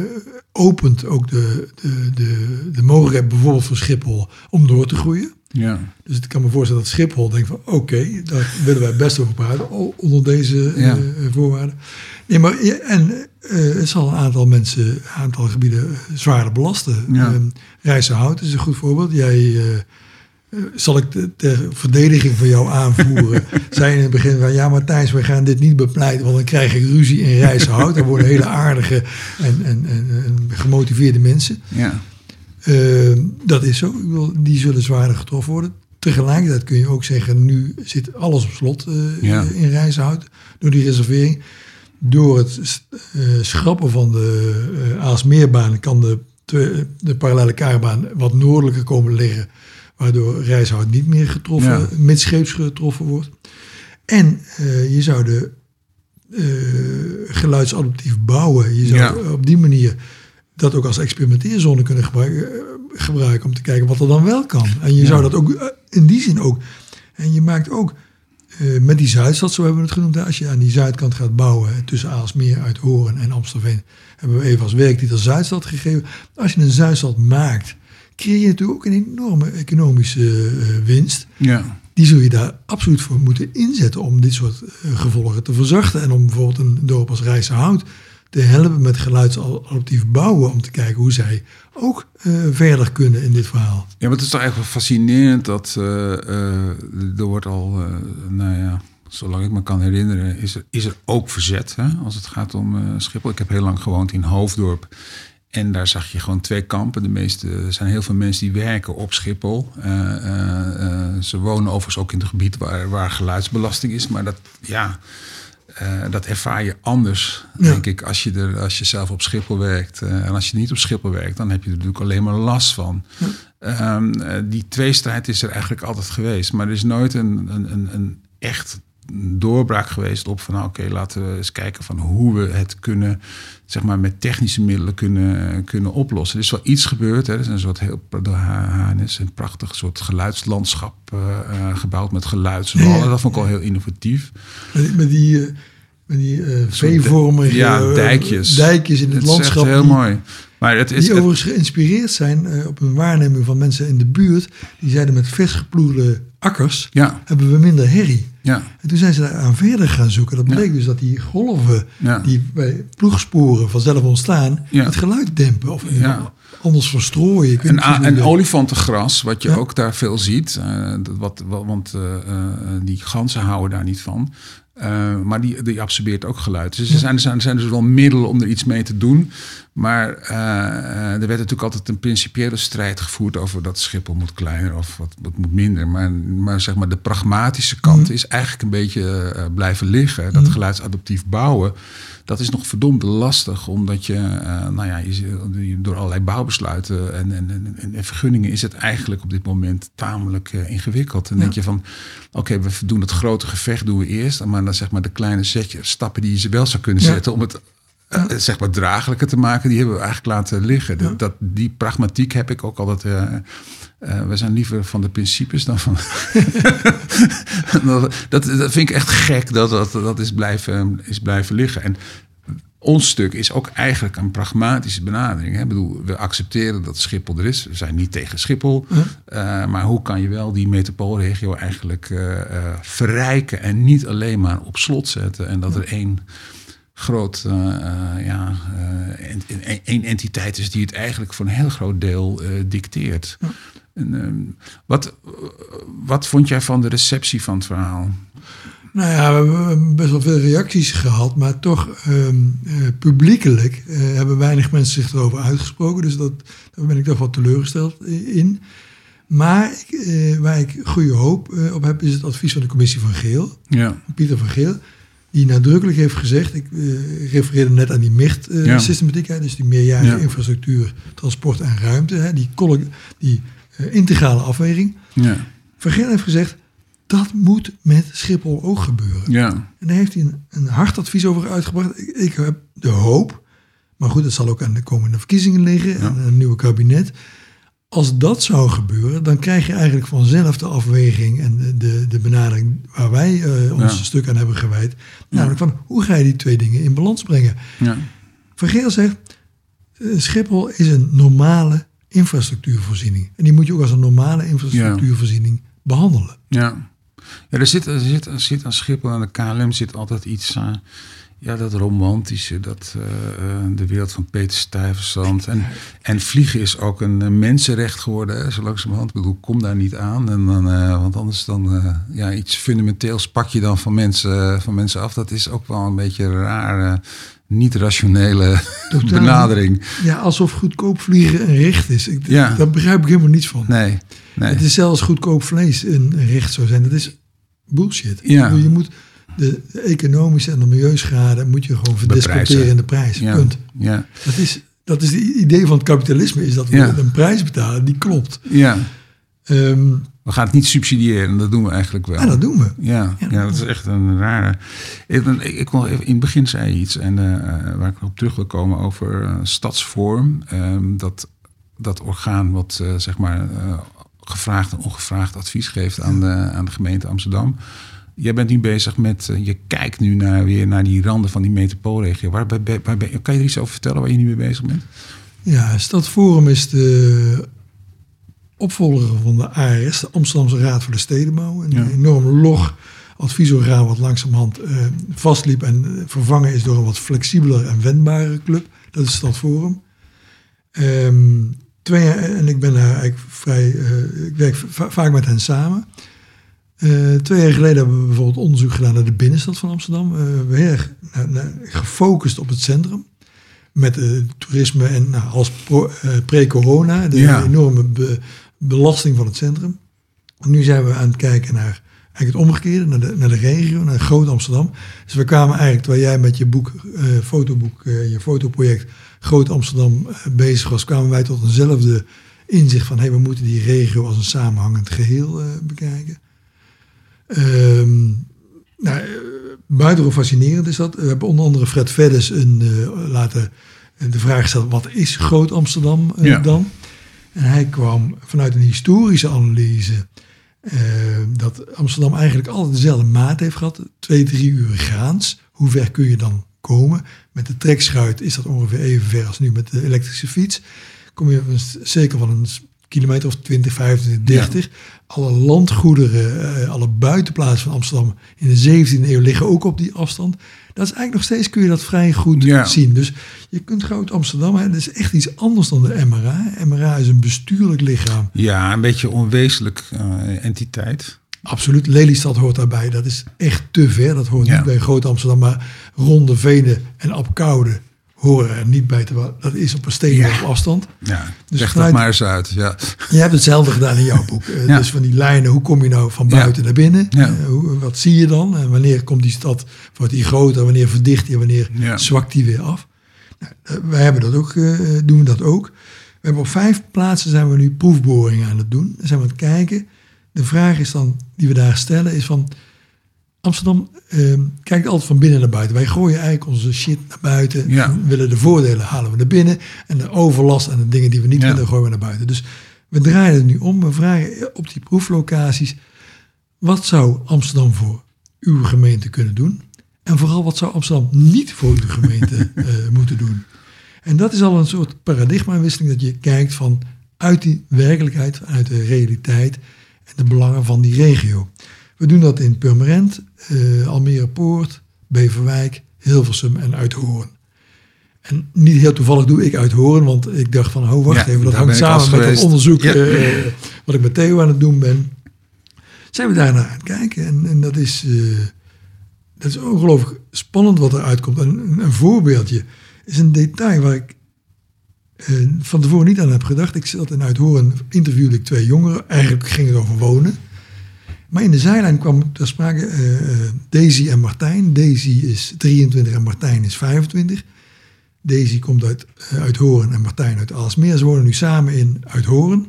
opent ook de, de, de, de mogelijkheid bijvoorbeeld voor Schiphol om door te groeien. ja, Dus ik kan me voorstellen dat Schiphol denkt van oké, daar willen wij best over praten onder deze eh, voorwaarden. Nee, maar en eh, het zal een aantal mensen, een aantal gebieden zwaarder belasten. Ja. Ehm, Rijzenhout is een goed voorbeeld. Jij, eh, eh, zal ik ter verdediging van jou aanvoeren, *laughs* zei in het begin van ja Matthijs, we gaan dit niet bepleiten, want dan krijg ik ruzie in Rijzenhout. Er worden hele aardige en, en, en, en gemotiveerde mensen. ja, Uh, dat is zo. Die zullen zwaarder getroffen worden. Tegelijkertijd kun je ook zeggen, nu zit alles op slot uh, Ja. in Rijzenhout door die reservering. Door het uh, schrappen van de Aalsmeerbaan kan de, de parallele kaarbaan wat noordelijker komen liggen. Waardoor Rijzenhout niet meer getroffen, Ja. midscheeps getroffen wordt. En uh, je zou de eh, geluidsadaptief bouwen. Je zou Ja. op die manier dat ook als experimenteerzone kunnen gebruiken, eh, gebruiken om te kijken wat er dan wel kan. En je Ja. zou dat ook eh, in die zin ook. En je maakt ook eh, met die Zuidstad, zo hebben we het genoemd, hè, als je aan die zuidkant gaat bouwen tussen Aalsmeer, Uithoren en Amstelveen, hebben we even als werktitel Zuidstad gegeven. Als je een Zuidstad maakt, creëer je natuurlijk ook een enorme economische eh, winst Ja. die zul je daar absoluut voor moeten inzetten om dit soort eh, gevolgen te verzachten. En om bijvoorbeeld een dorp als Rijsselhout te helpen met geluidsadaptief bouwen. Om te kijken hoe zij ook eh, verder kunnen in dit verhaal. Ja, maar het is toch eigenlijk wel fascinerend dat eh, eh, er wordt al, nou ja, zolang ik me kan herinneren, is er, is er ook verzet hè, als het gaat om Schiphol. Ik heb heel lang gewoond in Hoofddorp. En daar zag je gewoon twee kampen. De meeste, er zijn heel veel mensen die werken op Schiphol. Ze wonen overigens ook in het gebied waar, waar geluidsbelasting is. Maar dat, ja, eh, dat ervaar je anders, Ja. denk ik, als je, er, als je zelf op Schiphol werkt. Eh, en als je niet op Schiphol werkt, dan heb je er natuurlijk alleen maar last van. Ehm, eh, die tweestrijd is er eigenlijk altijd geweest. Maar er is nooit een, een, een, een echt doorbraak geweest op van... nou, oké, laten we eens kijken van hoe we het kunnen... zeg maar met technische middelen kunnen, kunnen oplossen. Er is wel iets gebeurd. Hè. Er is een soort heel... door een prachtig soort geluidslandschap gebouwd met geluidswallen. Ja, ja. Dat vond ik al heel innovatief. Met, die- eh, met die eh, V-vormige Ja, eh, dijkjes. dijkjes in het, landschap. heel die, mooi. Maar het is... die overigens geïnspireerd zijn eh, op een waarneming van mensen in de buurt. Die zeiden met vers geploegde akkers ja, hebben we minder herrie. ja, En toen zijn ze daar aan verder gaan zoeken. Dat Ja. bleek dus dat die golven die bij ploegsporen vanzelf ontstaan, Ja. het geluid dempen of Ja. anders verstrooien. Ik En, a- en olifantengras, wat je ook daar veel ziet. dat wat, wat- want die ganzen houden daar niet van. Eh, maar die, die absorbeert ook geluid. Dus er, zijn, er, zijn, er zijn dus wel middelen om er iets mee te doen. Maar eh, eh, er werd natuurlijk altijd een principiële strijd gevoerd over dat Schiphol moet kleiner of wat, wat moet minder. Maar, maar zeg maar de pragmatische kant Mhm. is eigenlijk een beetje eh, blijven liggen. Dat Mhm. geluidsadaptief bouwen, dat is nog verdomd lastig. Omdat je, nou ja, je, door allerlei bouwbesluiten en, en, en, en vergunningen is het eigenlijk op dit moment tamelijk ingewikkeld. En Ja. denk je van, oké, we doen het grote gevecht doen we eerst. Maar dan zeg maar de kleine zetje, stappen die je wel zou kunnen Ja. zetten om het eh, zeg maar draaglijker te maken, die hebben we eigenlijk laten liggen. Dat, dat, die pragmatiek heb ik ook altijd. eh, eh, we zijn liever van de principes dan van. *laughs* dat, dat, dat vind ik echt gek dat dat, dat is, blijven, is blijven liggen. En ons stuk is ook eigenlijk een pragmatische benadering. Hè? Ik bedoel, we accepteren dat Schiphol er is. We zijn niet tegen Schiphol. Eh, maar hoe kan je wel die metropoolregio eigenlijk eh, eh, verrijken en niet alleen maar op slot zetten en dat er één groot eh, eh, ja, eh, en- en- één entiteit is die het eigenlijk voor een heel groot deel eh, dicteert. Ja. En, ehm, wat, wat vond jij van de receptie van het verhaal? Nou ja, we hebben best wel veel reacties gehad, maar toch eh, publiekelijk eh, hebben weinig mensen zich erover uitgesproken. Dus dat, daar ben ik toch wat teleurgesteld in. Maar eh, waar ik goede hoop eh, op heb, is het advies van de commissie van Geel. Ja, Pieter van Geel, die nadrukkelijk heeft gezegd, ik eh, refereerde net aan die Ja. MIRT-systematiek, dus die meerjarige Ja. infrastructuur, transport en ruimte, hè, die, die eh, integrale afweging. ja, Van Geel heeft gezegd, dat moet met Schiphol ook gebeuren. ja, En daar heeft hij een, een hard advies over uitgebracht. Ik, ik heb de hoop, maar goed, dat zal ook aan de komende verkiezingen liggen en een nieuwe kabinet. Als dat zou gebeuren, dan krijg je eigenlijk vanzelf de afweging en de, de, de benadering waar wij eh, ons Ja. stuk aan hebben gewijd. Namelijk van, hoe ga je die twee dingen in balans brengen? ja, Van Geel zegt, eh, Schiphol is een normale infrastructuurvoorziening. En die moet je ook als een normale infrastructuurvoorziening behandelen. ja. Ja, er zit, er, zit, er zit aan Schiphol en de KLM zit altijd iets aan. Ja, dat romantische, dat eh, eh, de wereld van Peter Stuyvesant. En, en vliegen is ook een eh, mensenrecht geworden, hè, zo langzamerhand. Ik bedoel, kom daar niet aan. En dan, eh, want anders dan, ja, iets fundamenteels pak je dan van mensen, van mensen af. Dat is ook wel een beetje een rare, niet rationele *laughs* Totaal. benadering. Ja, alsof goedkoop vliegen een recht is. Ik, Ja. Daar begrijp ik helemaal niets van. Nee, nee. Het is zelfs goedkoop vlees een recht zou zijn. Dat is bullshit. Ja. bedoel, Je moet de, de economische en de milieuschade moet je gewoon verdisconteren in de prijs. ja, Punt. ja, Dat is, dat is het idee van het kapitalisme, is dat we Ja. een prijs betalen die klopt. ja, Ehm, We gaan het niet subsidiëren, dat doen we eigenlijk wel. Ja, dat doen we. Ja, Ja, ja, dat is echt een rare. Ik, ik, even, in het begin zei je iets en eh, waar ik op terug wil komen over uh, stadsvorm. Um, dat, dat orgaan wat uh, zeg maar gevraagd en ongevraagd advies geeft aan de, aan de gemeente Amsterdam. Jij bent nu bezig met, uh, je kijkt nu naar, weer naar die randen van die metropoolregio. Waar, waar, waar, kan je er iets over vertellen waar je nu mee bezig bent? Ja, Stadforum is de opvolger van de ARS, de Amsterdamse Raad voor de Stedenbouw. Een ja. enorm log adviesorgaan wat langzamerhand uh, vastliep en vervangen is door een wat flexibeler en wendbare club. Dat is Stadforum. Um, twee, en ik ben daar eigenlijk vrij, uh, ik werk vaak met hen samen. Uh, twee jaar geleden hebben we bijvoorbeeld onderzoek gedaan naar de binnenstad van Amsterdam. we heel erg gefocust op het centrum met uh, toerisme en nou, als pre-corona, de ja. enorme be belasting van het centrum. En nu zijn we aan het kijken naar eigenlijk het omgekeerde, naar de, naar de regio, naar Groot Amsterdam. Dus we kwamen eigenlijk, terwijl jij met je boek, uh, fotoboek, uh, je fotoproject Groot Amsterdam bezig was, kwamen wij tot eenzelfde inzicht van, hey, we moeten die regio als een samenhangend geheel bekijken. Um, nou, buitengewoon fascinerend is dat. We hebben onder andere Fred Veddes een, uh, laten de vraag gesteld: wat is Groot Amsterdam uh, ja. dan? En hij kwam vanuit een historische analyse uh, dat Amsterdam eigenlijk altijd dezelfde maat heeft gehad: twee, drie uur gaans. Hoe ver kun je dan komen? Met de trekschuit is dat ongeveer even ver als nu met de elektrische fiets. Kom je zeker van een kilometer of 20, 25, 30. Ja. Alle landgoederen, uh, alle buitenplaatsen van Amsterdam in de 17e eeuw liggen ook op die afstand. Dat is eigenlijk nog steeds, kun je dat vrij goed ja. zien. Dus je kunt Groot Amsterdam, hè, dat is echt iets anders dan de MRA. MRA is een bestuurlijk lichaam. Ja, een beetje onwezenlijk uh, entiteit. Absoluut, Lelystad hoort daarbij. Dat is echt te ver. Dat hoort ja. niet bij Groot Amsterdam, maar Ronde Venen en Apkoude horen er niet bij te Dat is op een steenworp ja. afstand. Ja, dus leg dat maar eens uit. Ja. Je hebt hetzelfde gedaan in jouw *laughs* boek. ja. Dus van die lijnen, hoe kom je nou van buiten naar binnen? Ja. Uh, hoe, wat zie je dan? En wanneer komt die stad, wordt die groter? Wanneer verdicht die? Wanneer zwakt die weer af? Nou, wij hebben dat ook, doen we dat ook. We hebben op vijf plaatsen zijn we nu proefboringen aan het doen. Dan zijn we aan het kijken. De vraag is dan, die we daar stellen, is van... Amsterdam uh, kijkt altijd van binnen naar buiten. Wij gooien eigenlijk onze shit naar buiten. Ja. We willen de voordelen halen we naar binnen. En de overlast en de dingen die we niet Ja. willen gooien we naar buiten. Dus we draaien het nu om. We vragen op die proeflocaties. Wat zou Amsterdam voor uw gemeente kunnen doen? En vooral wat zou Amsterdam niet voor uw gemeente *laughs* eh, moeten doen? En dat is al een soort paradigmawisseling. Dat je kijkt van uit die werkelijkheid, uit de realiteit. En de belangen van die regio. We doen dat in Purmerend, uh, Almere Poort, Beverwijk, Hilversum en Uithoorn. En niet heel toevallig doe ik Uithoorn, want ik dacht van, oh wacht Ja, even, dat hangt samen met het onderzoek Ja. eh, wat ik met Theo aan het doen ben. Zijn we daarnaar aan het kijken en, en dat is, eh, dat is ongelooflijk spannend wat eruit komt. En een, een voorbeeldje is een detail waar ik eh, van tevoren niet aan heb gedacht. Ik zat in Uithoorn, interviewde ik twee jongeren. Eigenlijk ging het over wonen. Maar in de zijlijn kwam ter sprake eh, Daisy en Martijn. Daisy is 23 en Martijn is 25. Daisy komt uit, uh, uit Horen en Martijn uit Aalsmeer. Ze wonen nu samen in Uithoren.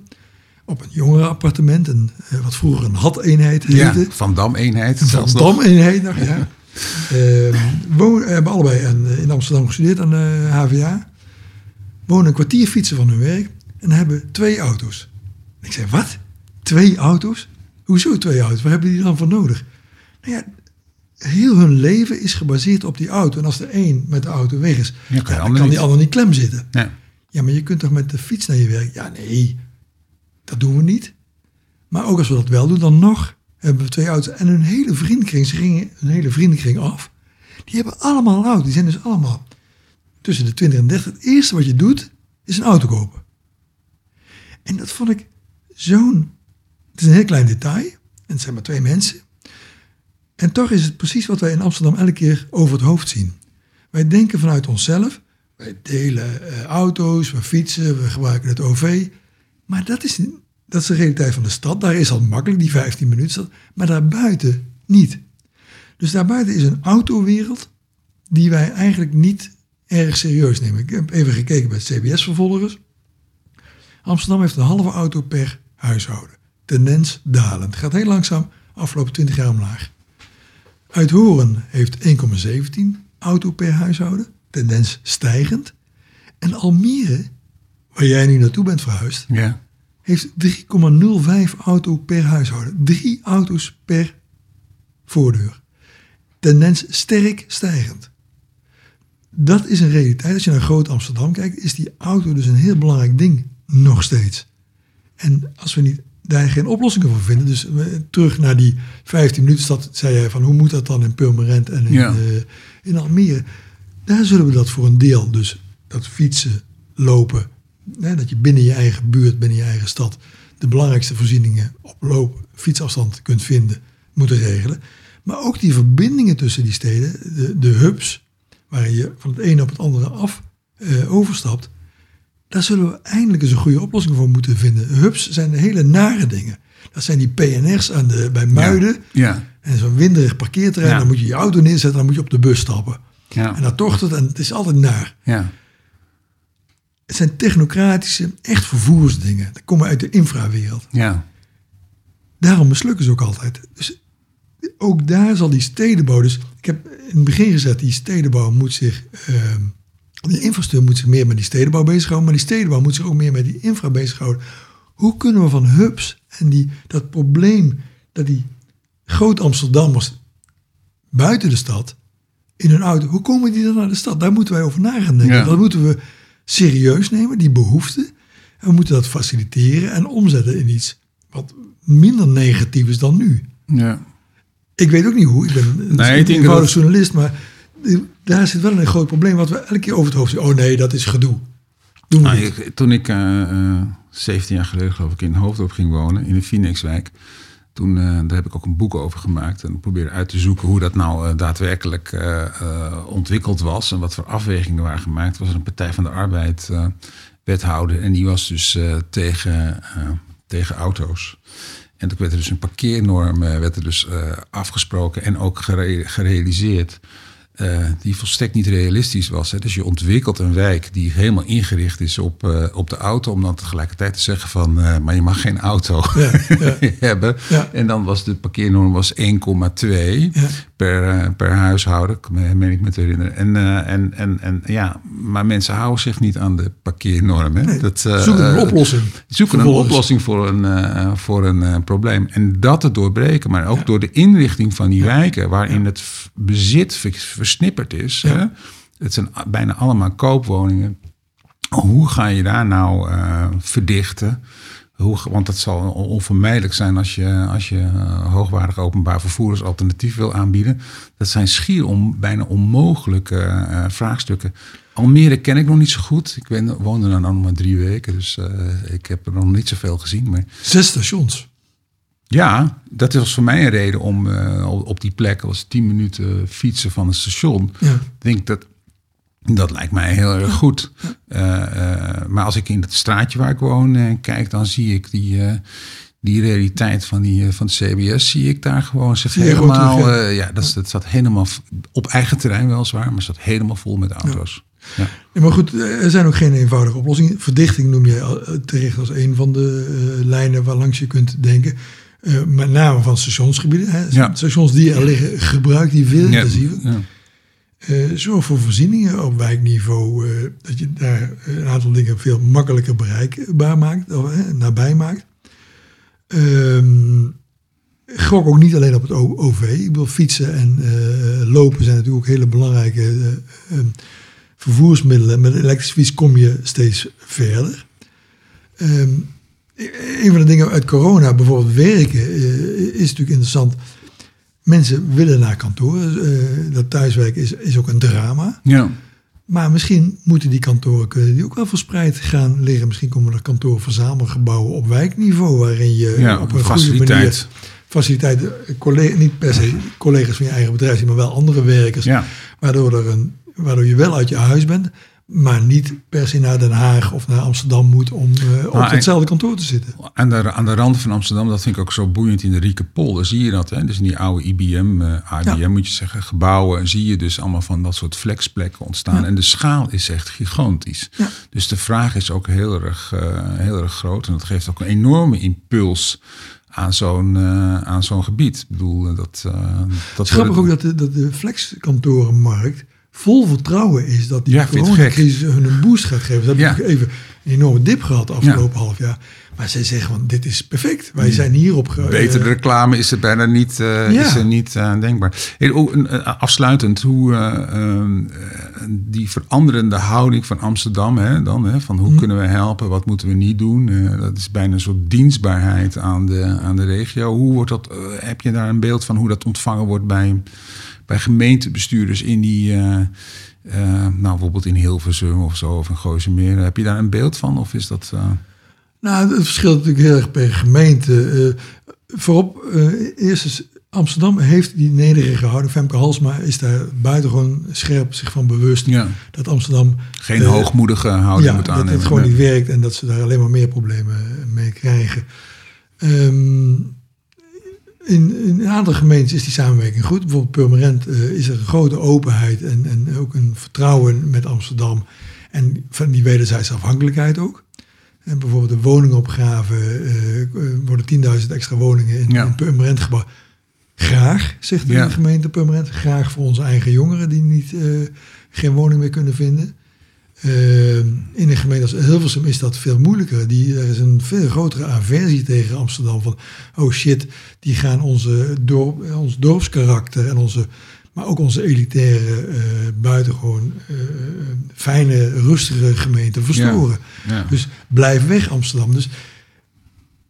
Op een jongerenappartement. Een, uh, wat vroeger een had-eenheid Ja, heette. Van Dam-eenheid. Een zelfs Van. Dam-eenheid nog, ja. *laughs* Uh, wonen, hebben allebei aan, in Amsterdam gestudeerd aan de HVA. Wonen een kwartier fietsen van hun werk. En hebben twee auto's. Ik zei, wat? Twee auto's? Hoezo twee auto's? Waar hebben die dan voor nodig? Nou ja, heel hun leven is gebaseerd op die auto. En als er één met de auto weg is, Ja, kan de ja, dan kan die ander niet klem zitten. Ja. Ja, maar je kunt toch met de fiets naar je werk? Ja, nee, dat doen we niet. Maar ook als we dat wel doen, dan nog hebben we twee auto's. En hun hele vriendenkring, ze gingen hun hele vriendenkring af. Die hebben allemaal een auto. Die zijn dus allemaal tussen de 20 en 30. Het eerste wat je doet, is een auto kopen. En dat vond ik zo'n... Het is een heel klein detail. En het zijn maar twee mensen. En toch is het precies wat wij in Amsterdam elke keer over het hoofd zien. Wij denken vanuit onszelf. Wij delen eh, auto's, we fietsen, we gebruiken het OV. Maar dat is, dat is de realiteit van de stad. Daar is al makkelijk, die 15 minuten. Maar daarbuiten niet. Dus daarbuiten is een autowereld die wij eigenlijk niet erg serieus nemen. Ik heb even gekeken bij CBS-vervolgers. Amsterdam heeft een halve auto per huishouden. Tendens dalend. Gaat heel langzaam, afgelopen 20 jaar omlaag. Uithoren heeft 1,17 auto per huishouden, tendens stijgend. En Almere, waar jij nu naartoe bent verhuisd, Ja. heeft 3,05 auto per huishouden. Drie auto's per voordeur. Tendens sterk stijgend. Dat is een realiteit. Als je naar Groot Amsterdam kijkt, is die auto dus een heel belangrijk ding nog steeds. En als we niet, daar geen oplossingen voor vinden, dus terug naar die 15 minuten stad, zei jij van hoe moet dat dan in Purmerend en in, Ja. eh, in Almere. Daar zullen we dat voor een deel, dus dat fietsen, lopen, hè, dat je binnen je eigen buurt, binnen je eigen stad, de belangrijkste voorzieningen op loop, fietsafstand kunt vinden, moeten regelen. Maar ook die verbindingen tussen die steden, de, de hubs, waar je van het ene op het andere af eh, overstapt, daar zullen we eindelijk eens een goede oplossing voor moeten vinden. Hubs zijn hele nare dingen. Dat zijn die PNR's aan de, bij Muiden. Ja. En zo'n winderig parkeerterrein, Ja. dan moet je je auto neerzetten, dan moet je op de bus stappen. Ja. En dat tocht het en het is altijd naar. Ja. Het zijn technocratische, echt vervoersdingen. Dat komen uit de infrawereld. Ja. Daarom mislukken ze ook altijd. Dus ook daar zal die stedenbouw. Dus ik heb in het begin gezegd, die stedenbouw moet zich. ehm de infrastructuur moet zich meer met die stedenbouw bezighouden. Maar die stedenbouw moet zich ook meer met die infra bezighouden. Hoe kunnen we van hubs en die, dat probleem dat die groot Amsterdammers buiten de stad in hun auto, hoe komen die dan naar de stad? Daar moeten wij over na gaan denken. Ja. Dat moeten we serieus nemen, die behoefte. En we moeten dat faciliteren en omzetten in iets wat minder negatief is dan nu. Ja. Ik weet ook niet hoe. Ik ben een Nee, eenvoudig dat- journalist, maar daar zit wel een groot probleem wat we elke keer over het hoofd zien. Oh nee, dat is gedoe. Doen we Nou, ik- toen ik eh, eh, 17 jaar geleden geloof ik in Hoofddorp ging wonen, in de Phoenixwijk. Toen, eh, daar heb ik ook een boek over gemaakt en probeerde uit te zoeken hoe dat nou eh, daadwerkelijk eh, eh, ontwikkeld was en wat voor afwegingen waren gemaakt. Er was een Partij van de Arbeid eh, wethouder en die was dus eh, tegen, eh, tegen auto's. En toen werd er dus een parkeernorm eh, werd er dus, eh, afgesproken en ook gere- gerealiseerd. Eh, die volstrekt niet realistisch was. Hè. Dus je ontwikkelt een wijk die helemaal ingericht is op, eh, op de auto, om dan tegelijkertijd te zeggen van, eh, maar je mag geen auto Ja, ja. *laughs* hebben. Ja. En dan was de parkeernorm was 1,2 Ja. Per, eh, per huishouden, me- meen ik me te herinneren. En, eh, en, en, en ja, maar mensen houden zich niet aan de parkeernorm. Hè. Nee, dat, eh, zoeken een oplossing. zoeken een oplossing voor een, voor een probleem. En dat te doorbreken, maar ook door de inrichting van die wijken, waarin het bezit ver- versnipperd is. Hè? Het zijn bijna allemaal koopwoningen. Hoe ga je daar nou verdichten? Hoe, want dat zal on- onvermijdelijk zijn als je, als je eh, hoogwaardig openbaar vervoer als alternatief wil aanbieden. Dat zijn schier om, bijna onmogelijke eh, vraagstukken. Almere ken ik nog niet zo goed. Ik ben, woonde er nog maar drie weken, dus eh, ik heb er nog niet zoveel gezien. Maar Zes stations. ja, dat was voor mij een reden om op- die plek, was tien minuten fietsen van het station. Ja. Ik denk dat dat lijkt mij heel erg goed. Eh, eh, maar als ik in het straatje waar ik woon eh, kijk, dan zie ik die, die realiteit van, die, van het CBS, zie ik daar gewoon zich helemaal. terug, ja. ja, dat, is- dat staat helemaal op eigen terrein weliswaar, maar staat helemaal vol met auto's. Ja. Ja, maar goed, er zijn ook geen eenvoudige oplossingen. Verdichting noem je al, terecht als een van de lijnen waar langs je kunt denken. Met name van stationsgebieden. Hè. Ja. Stations die er liggen, gebruik die veel Ja, intensiever. ja. Eh, zorg voor voorzieningen op wijkniveau. eh, dat je daar een aantal dingen veel makkelijker bereikbaar maakt. Of, eh, nabij maakt. Ehm, gok ook niet alleen op het OV. Ik bedoel, fietsen en eh, lopen zijn natuurlijk ook hele belangrijke eh, ehm, vervoersmiddelen. Met een elektrische fiets kom je steeds verder. Ehm, een van de dingen uit corona, bijvoorbeeld werken, is natuurlijk interessant. Mensen willen naar kantoor. eh, dat thuiswerken is, is ook een drama. ja. Maar misschien moeten die kantoren kunnen die ook wel verspreid gaan liggen. Misschien komen er kantoorverzamelgebouwen op wijkniveau waarin je Ja, op een goede manier faciliteiten, niet per se collega's van je eigen bedrijf, maar wel andere werkers, Ja. waardoor, er een, waardoor je wel uit je huis bent, maar niet per se naar Den Haag of naar Amsterdam moet om eh, op Nou, en- hetzelfde kantoor te zitten. Aan de, aan de rand van Amsterdam, dat vind ik ook zo boeiend in de Rieke Polder, zie je dat. Hè? Dus in die oude IBM, eh IBM Ja. moet je zeggen, gebouwen, zie je dus allemaal van dat soort flexplekken ontstaan. Ja. En de schaal is echt gigantisch. Ja. Dus de vraag is ook heel erg, eh, heel erg groot. En dat geeft ook een enorme impuls aan zo'n aan zo'n gebied. Ik bedoel, dat... uh, dat het is grappig ook dat de, dat de flexkantorenmarkt vol vertrouwen is dat die Ja, coronacrisis hun een boost gaat geven. Ze hebben natuurlijk even een enorme dip gehad de afgelopen half jaar. Maar zij zeggen, van, dit is perfect. Wij zijn hierop... ge- Betere eh, reclame is er bijna niet, eh, is er niet eh, denkbaar. Hey, afsluitend, hoe eh, ehm, eh, die veranderende houding van Amsterdam, hè, dan, hè, van hoe Mhm. kunnen we helpen, wat moeten we niet doen? Dat is bijna een soort dienstbaarheid aan de, aan de regio. Hoe wordt dat, heb je daar een beeld van hoe dat ontvangen wordt bij, bij gemeentebestuurders in die, eh, eh, nou bijvoorbeeld in Hilversum of zo, of in Gooisemeer? Heb je daar een beeld van? Of is dat... eh, Nou, het verschilt natuurlijk heel erg per gemeente. Voorop, eerst is Amsterdam heeft die nederige houding. Femke Halsma is daar buitengewoon scherp zich van bewust ja, dat Amsterdam geen hoogmoedige houding ja, moet dat aannemen. het gewoon Nee. niet werkt en dat ze daar alleen maar meer problemen mee krijgen. Ehm, in, in een aantal gemeentes is die samenwerking goed. Bijvoorbeeld Purmerend eh, is er een grote openheid en, en ook een vertrouwen met Amsterdam. En van die wederzijdse afhankelijkheid ook. En bijvoorbeeld de woningopgave, eh, eh, worden 10.000 extra woningen in, Ja. in Purmerend gebouwd. Graag, zegt de Ja. gemeente Purmerend. Graag voor onze eigen jongeren die niet, geen woning meer kunnen vinden. Eh, in een gemeente als Hilversum is dat veel moeilijker. Die, er is een veel grotere aversie tegen Amsterdam. Van, oh shit, die gaan onze dorp, ons dorpskarakter en onze, maar ook onze elitaire, eh, buitengewoon eh, fijne, rustige gemeente verstoren. Ja. Dus blijf weg Amsterdam. Dus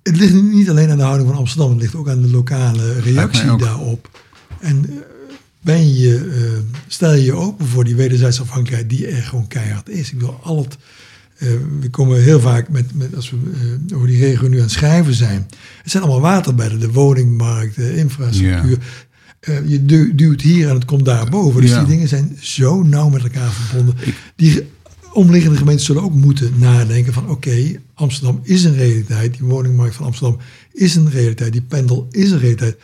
het ligt niet alleen aan de houding van Amsterdam, het ligt ook aan de lokale reactie daarop. En eh, ben je, eh, stel je je open voor die wederzijdse afhankelijkheid die er gewoon keihard is. Ik bedoel, al het, eh, we komen heel vaak met, met als we eh, over die regio nu aan het schrijven zijn. Het zijn allemaal waterbedden, de woningmarkt, de infrastructuur. Je du- duwt hier en het komt daarboven. Dus Ja. die dingen zijn zo nauw met elkaar verbonden. Die omliggende gemeenten zullen ook moeten nadenken van oké, Amsterdam is een realiteit. Die woningmarkt van Amsterdam is een realiteit. Die pendel is een realiteit.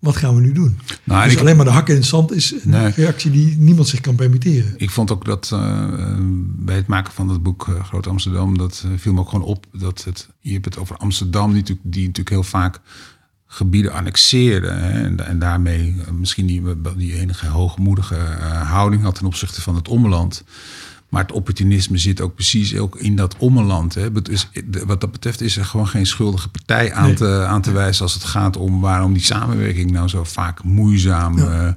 Wat gaan we nu doen? Nou, dus ik- alleen maar de hakken in het zand is een Nee. reactie die niemand zich kan permitteren. Ik vond ook dat eh, eh, bij het maken van dat boek eh, Groot Amsterdam, dat viel me ook gewoon op dat het, je hebt het over Amsterdam, die natuurlijk, die natuurlijk heel vaak gebieden annexeerde. Hè, en, en daarmee misschien die, die enige hoogmoedige houding had ten opzichte van het ommeland. Maar het opportunisme zit ook precies ook in dat ommeland. Hè. Is- de- wat dat betreft is er gewoon geen schuldige partij aan, Nee. te, aan te wijzen als het gaat om waarom die samenwerking nou zo vaak moeizaam Ja. eh,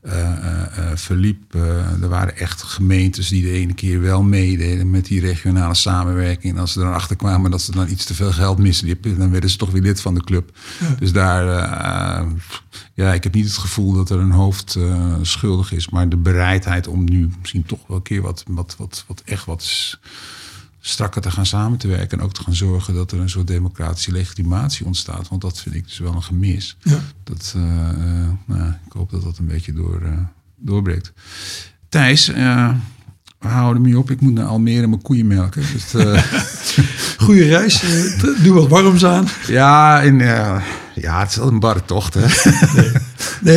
eh, eh, eh, verliep. Er waren echt gemeentes die de ene keer wel meededen met die regionale samenwerking. En als ze erachter kwamen dat ze dan iets te veel geld misliepen, dan werden ze toch weer lid van de club. Dus daar, ja, ik heb niet het gevoel dat er een hoofd schuldig is, maar de bereidheid om nu misschien toch wel een keer wat, wat, wat, wat echt wat s- strakker te gaan samen te werken en ook te gaan zorgen dat er een soort democratische legitimatie ontstaat. Want dat vind ik dus wel een gemis. Ja. Dat, eh, eh, nou, ik hoop dat dat een beetje door, eh, doorbreekt. Thijs, we houden me op. Ik moet naar Almere mijn koeien melken. Dus, *laughs* Goede reis, doe wat warms aan. ja, en, ja, het is wel een barre tocht. Hè? *laughs* Nee,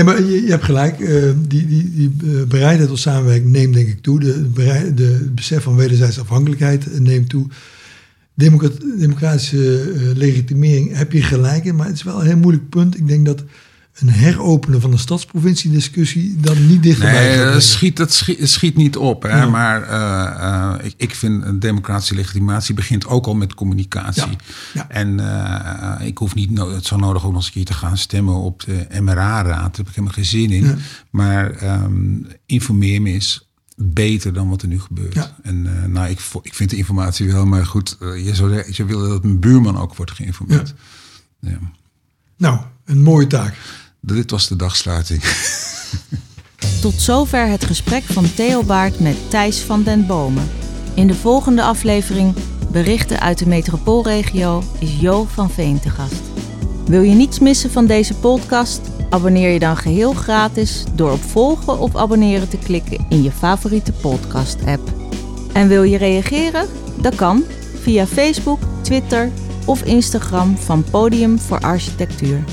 maar je, je hebt gelijk. eh, die die, die eh, bereidheid tot samenwerking neemt denk ik toe. De, besef van wederzijdse afhankelijkheid neemt toe. Democrat- democratische eh, legitimering heb je gelijk in, maar het is wel een heel moeilijk punt. Ik denk dat een heropenen van de stadsprovinciediscussie dat niet dichterbij Nee, dat schiet, dat schiet, schiet niet op. Hè? Ja. Maar eh, eh, ik, ik vind een democratische legitimatie begint ook al met communicatie. Ja, ja. En eh, ik hoef niet no het zo nodig om nog eens een keer te gaan stemmen op de MRA-raad. Daar heb ik helemaal geen zin in. Maar ehm, informeer me is beter dan wat er nu gebeurt. Ja. En nou, ik, ik vind de informatie wel, maar goed, je, zou, je wil dat mijn buurman ook wordt geïnformeerd. Ja. Nou, een mooie taak. Dit was de dagsluiting. Tot zover het gesprek van Theo Baart met Thijs van den Bomen. In de volgende aflevering Berichten uit de metropoolregio is Jo van Veen te gast. Wil je niets missen van deze podcast? Abonneer je dan geheel gratis door op volgen of abonneren te klikken in je favoriete podcast-app. En wil je reageren? Dat kan via Facebook, Twitter of Instagram van Podium voor Architectuur.